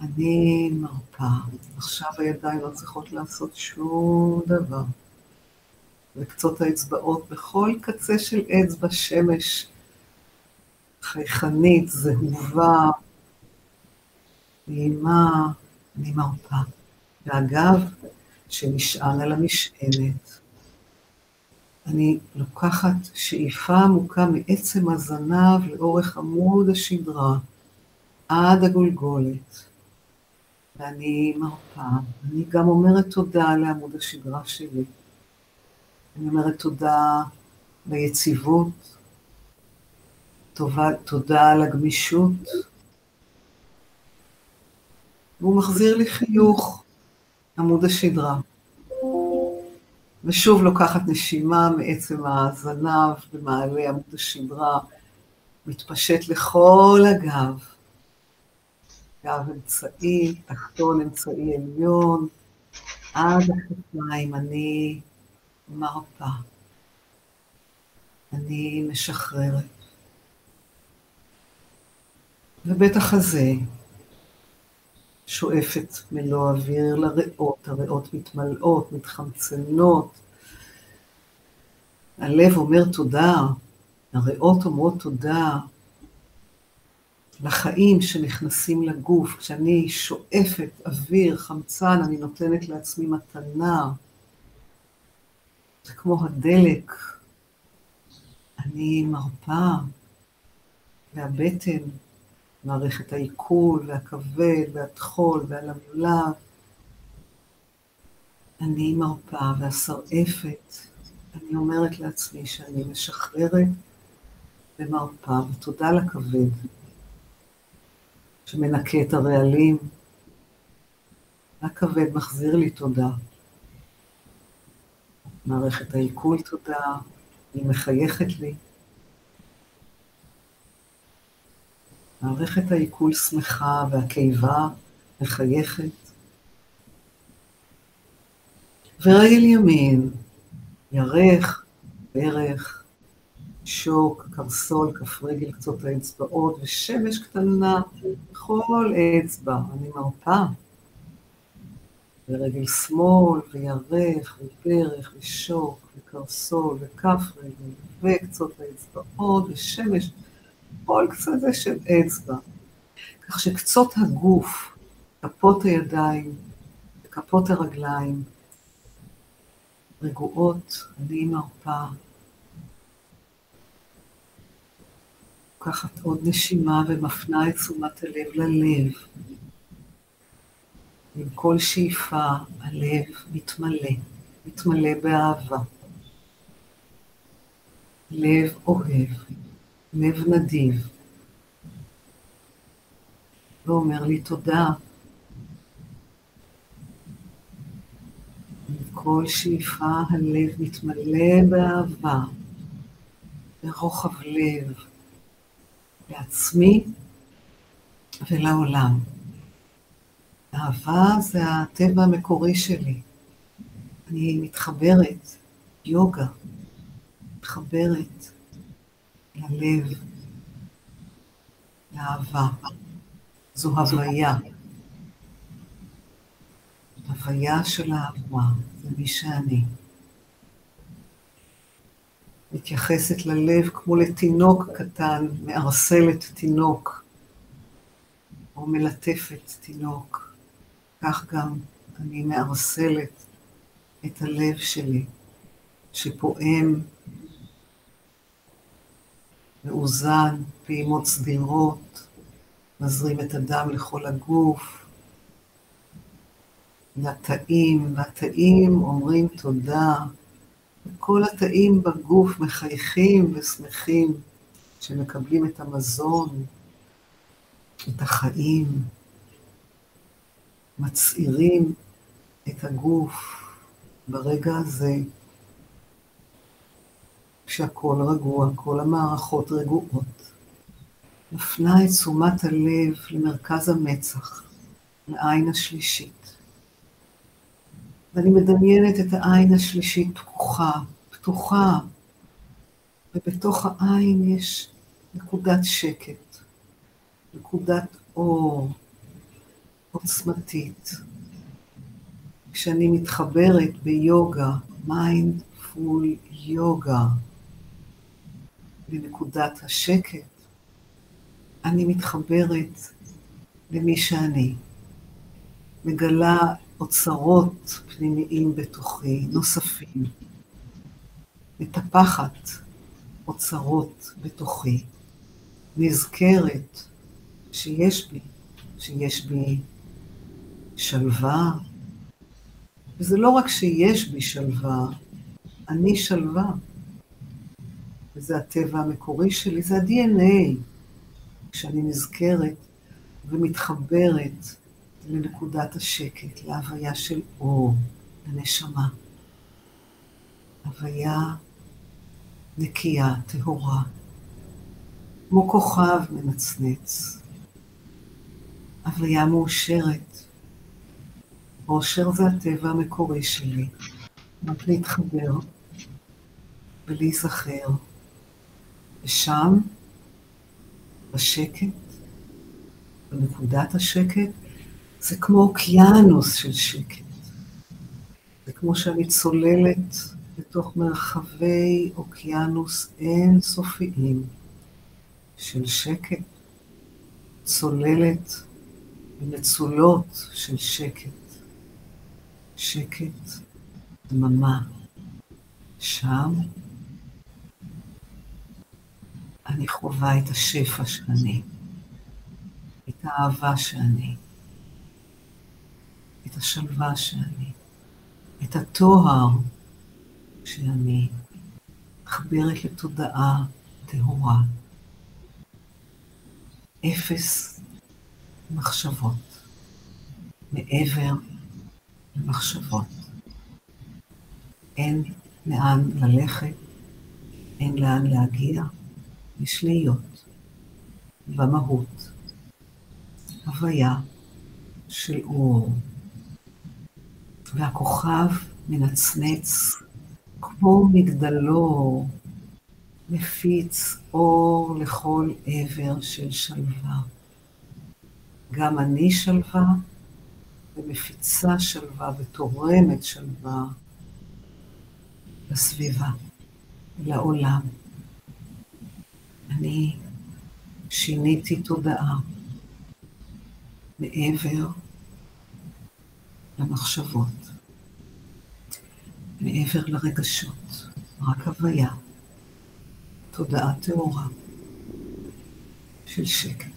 B: אני מרפה. עכשיו הידיים לא צריכות לעשות שום דבר. וקצות האצבעות בכל קצה של אצבע שמש חייכנית, זהובה, נעימה, אני מרפה. והגב שנשען על המשענת. אני לוקחת שאיפה עמוקה מעצם הזנב לאורך עמוד השדרה עד הגולגולת. ואני מרפה. אני גם אומרת תודה לעמוד השדרה שלי. אני אומרת תודה ליציבות, תודה, תודה על הגמישות. והוא מחזיר לי חיוך, עמוד השדרה. ושוב לוקחת נשימה מעצם הזנב במעלה עמוד השדרה, מתפשט לכל הגב. גב אמצעי, תחתון אמצעי עליון, עד הכתפיים, אני מרפה. אני משחררת. ובית החזה שואפת מלוא אוויר לריאות, הריאות מתמלאות, מתחמצנות. הלב אומר תודה, הריאות אומרות תודה לחיים שנכנסים לגוף. כשאני שואפת אוויר, חמצן, אני נותנת לעצמי מתנה. זה כמו הדלק. אני מרפה, והבטן, מערכת העיכול והכבד והטחול והלבלב. אני מרפה והשרעפת. אני אומרת לעצמי שאני משחררת ומרפה, ותודה לכבד שמנקה את הרעלים. הכבד מחזיר לי תודה. מערכת העיכול תודה, היא מחייכת לי. מערכת העיכול שמחה והקיבה מחייכת. ורגל ימין, ירך, ברך, שוק, קרסול, כף רגל, קצות האצבעות, ושמש קטנה בכל אצבע. אני מרפה. ורגל שמאל, וירך, וברך, ושוק, וקרסול, וכף רגל, וקצות האצבעות, ושמש, כל קצת של אצבע. כך שקצות הגוף, כפות הידיים, וכפות הרגליים, רגועות, אני מרפה. לוקחת עוד נשימה ומפנה את תשומת הלב ללב. עם כל שאיפה הלב מתמלא, מתמלא באהבה. לב אוהב, לב נדיב, ואומר לי תודה. עם כל שאיפה הלב מתמלא באהבה, ברוחב לב, לעצמי ולעולם. אהבה זה הטבע המקורי שלי. אני מתחברת, יוגה, מתחברת ללב, לאהבה. זו הוויה. הוויה של האהבה, זה מי שאני. מתייחסת ללב כמו לתינוק קטן, מערסלת תינוק, או מלטפת תינוק. כך גם אני מערסלת את הלב שלי, שפועם מאוזן, פעימות סדירות, מזרים את הדם לכל הגוף, לתאים, והתאים אומרים תודה, וכל התאים בגוף מחייכים ושמחים שמקבלים את המזון, את החיים, מצעירים את הגוף ברגע הזה, כשהכול רגוע, כל המערכות רגועות. מפנה את תשומת הלב למרכז המצח, לעין השלישית. ואני מדמיינת את העין השלישית פתוחה, פתוחה, ובתוך העין יש נקודת שקט, נקודת אור עוצמתית. כשאני מתחברת ביוגה, מיינדפול יוגה, לנקודת השקט, אני מתחברת למי שאני, מגלה אוצרות פנימיים בתוכי, נוספים, מטפחת אוצרות בתוכי, נזכרת שיש בי, שיש בי שלווה, וזה לא רק שיש בי שלווה, אני שלווה. וזה הטבע המקורי שלי, זה ה-DNA. כשאני נזכרת ומתחברת לנקודת השקט, להוויה של אור, לנשמה. הוויה נקייה, טהורה, כמו כוכב מנצנץ. הוויה מאושרת. אושר זה הטבע המקורי שלי. רק להתחבר ולהיזכר. ושם, בשקט, בנקודת השקט, זה כמו אוקיינוס של שקט. זה כמו שאני צוללת בתוך מרחבי אוקיינוס אינסופיים של שקט, צוללת במצולות של שקט. שקט, דממה. שם אני חווה את השפע שאני, את האהבה שאני, את השלווה שאני, את הטוהר שאני, מחברת לתודעה טהורה. אפס מחשבות, מעבר למחשבות. אין לאן ללכת, אין לאן להגיע, יש להיות במהות, הוויה של אור. והכוכב מנצנץ כמו מגדלור, מפיץ אור לכל עבר של שלווה. גם אני שלווה, ומפיצה שלווה ותורמת שלווה לסביבה, לעולם. אני שיניתי תודעה מעבר למחשבות, מעבר לרגשות, רק הוויה, תודעה טהורה של שקט.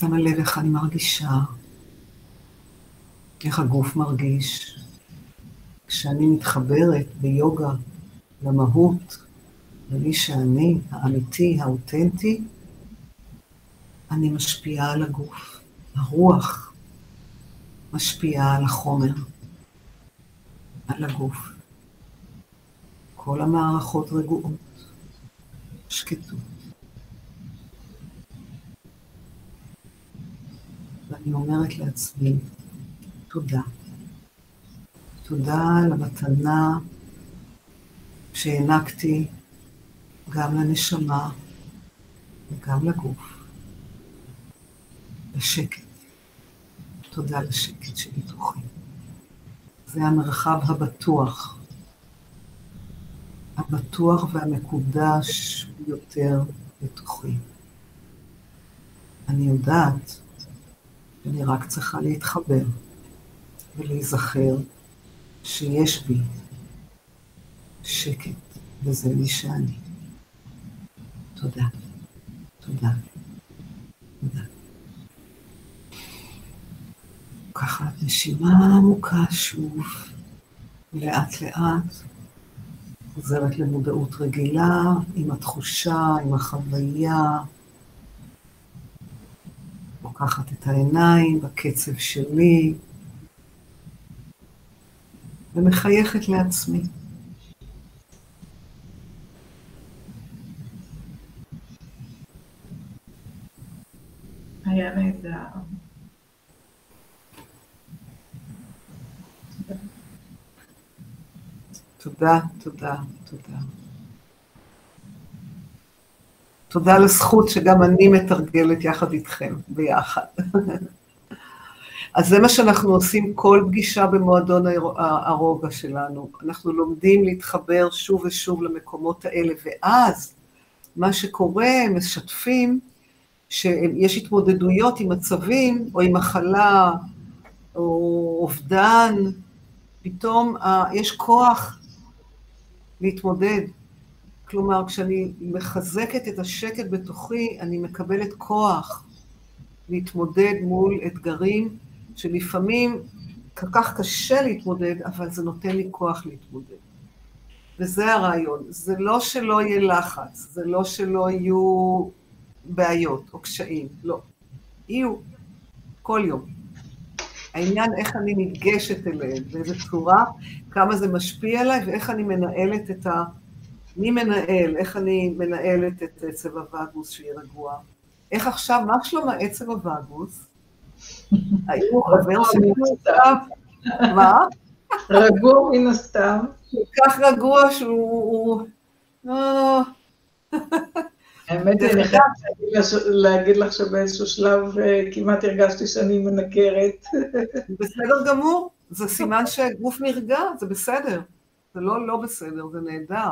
B: שמה לב איך אני מרגישה, איך הגוף מרגיש. כשאני מתחברת ביוגה למהות, למי שאני, האמיתי, האותנטי, אני משפיעה על הגוף. הרוח משפיעה על החומר, על הגוף. כל המערכות רגועות, שקטות. ואני אומרת לעצמי, תודה. תודה על המתנה שהענקתי גם לנשמה וגם לגוף. לשקט. תודה לשקט שבתוכי. זה המרחב הבטוח הבטוח והמקודש ביותר בתוכי. אני יודעת שאני רק צריכה להתחבר ולהיזכר שיש בי שקט, וזה מי שאני. תודה. תודה. תודה. ככה נשימה עמוקה שוב, לאט לאט, חוזרת למודעות רגילה, עם התחושה, עם החוויה. לוקחת את העיניים בקצב שלי, ומחייכת לעצמי.
A: היה נהדר.
B: תודה, תודה, תודה. תודה על הזכות שגם אני מתרגלת יחד איתכם, ביחד. אז זה מה שאנחנו עושים כל פגישה במועדון הרוגע שלנו. אנחנו לומדים להתחבר שוב ושוב למקומות האלה, ואז מה שקורה, הם משתפים שיש התמודדויות עם מצבים, או עם מחלה, או אובדן, פתאום יש כוח להתמודד. כלומר, כשאני מחזקת את השקט בתוכי, אני מקבלת כוח להתמודד מול אתגרים שלפעמים כל כך קשה להתמודד, אבל זה נותן לי כוח להתמודד. וזה הרעיון. זה לא שלא יהיה לחץ, זה לא שלא יהיו בעיות או קשיים, לא. יהיו, כל יום. העניין איך אני ניגשת אליהם, באיזה צורה, כמה זה משפיע עליי ואיך אני מנהלת את ה... מי מנהל, איך אני מנהלת את עצב הווגוס שיהיה רגוע. איך עכשיו, מה שלום העצב הווגוס? האם הוא חבר עכשיו? מה?
A: רגוע מן הסתם.
B: כל כך רגוע שהוא... אה.
A: האמת היא, אני חייבת להגיד לך שבאיזשהו שלב אה, כמעט הרגשתי שאני מנקרת.
B: בסדר גמור, זה סימן שהגוף נרגע, זה בסדר. זה לא לא בסדר, זה נהדר.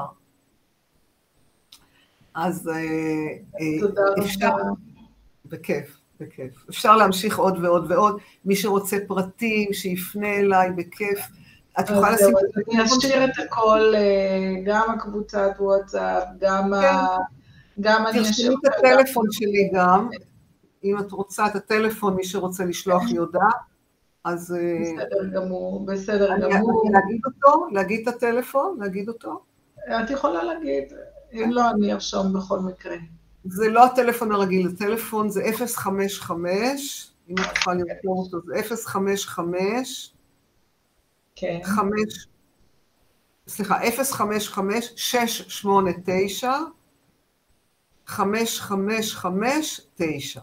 B: אז אה,
A: אה, אפשר...
B: בכיף, בכיף. אפשר להמשיך עוד ועוד ועוד. מי שרוצה פרטים, שיפנה אליי, בכיף.
A: את יכולה לשים... אני אשאיר את הכל, גם הקבוצת וואטסאפ, גם ה... כן. גם אני
B: אשאיר את הטלפון שלי גם, אם את רוצה את הטלפון, מי שרוצה לשלוח לי הודעה, אז...
A: אה, בסדר גמור, בסדר גמור.
B: להגיד אותו? להגיד את הטלפון? להגיד אותו?
A: את יכולה להגיד, אם לא, אני ארשום בכל מקרה.
B: זה לא הטלפון הרגיל, הטלפון זה 055, אם את יכולה לרשום אותו, זה 055,
A: כן.
B: 5, סליחה, 055, 689, חמש, חמש, חמש, תשע.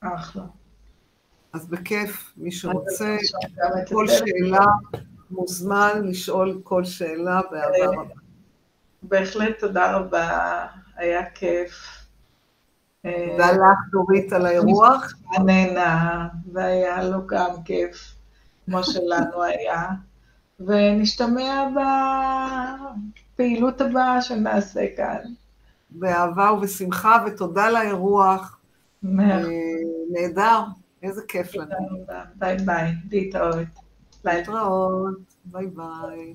A: אחלה.
B: אז בכיף, מי שרוצה, כל שאלה, מוזמן לשאול כל שאלה באהבה רבה.
A: בהחלט תודה רבה, היה כיף.
B: תודה לך, דורית, על האירוח.
A: נהנה, והיה לו גם כיף, כמו שלנו היה. ונשתמע בפעילות הבאה שנעשה כאן.
B: באהבה ובשמחה, ותודה לאירוח. נהדר, איזה כיף לנו.
A: ביי ביי, להתראות.
B: להתראות, ביי ביי.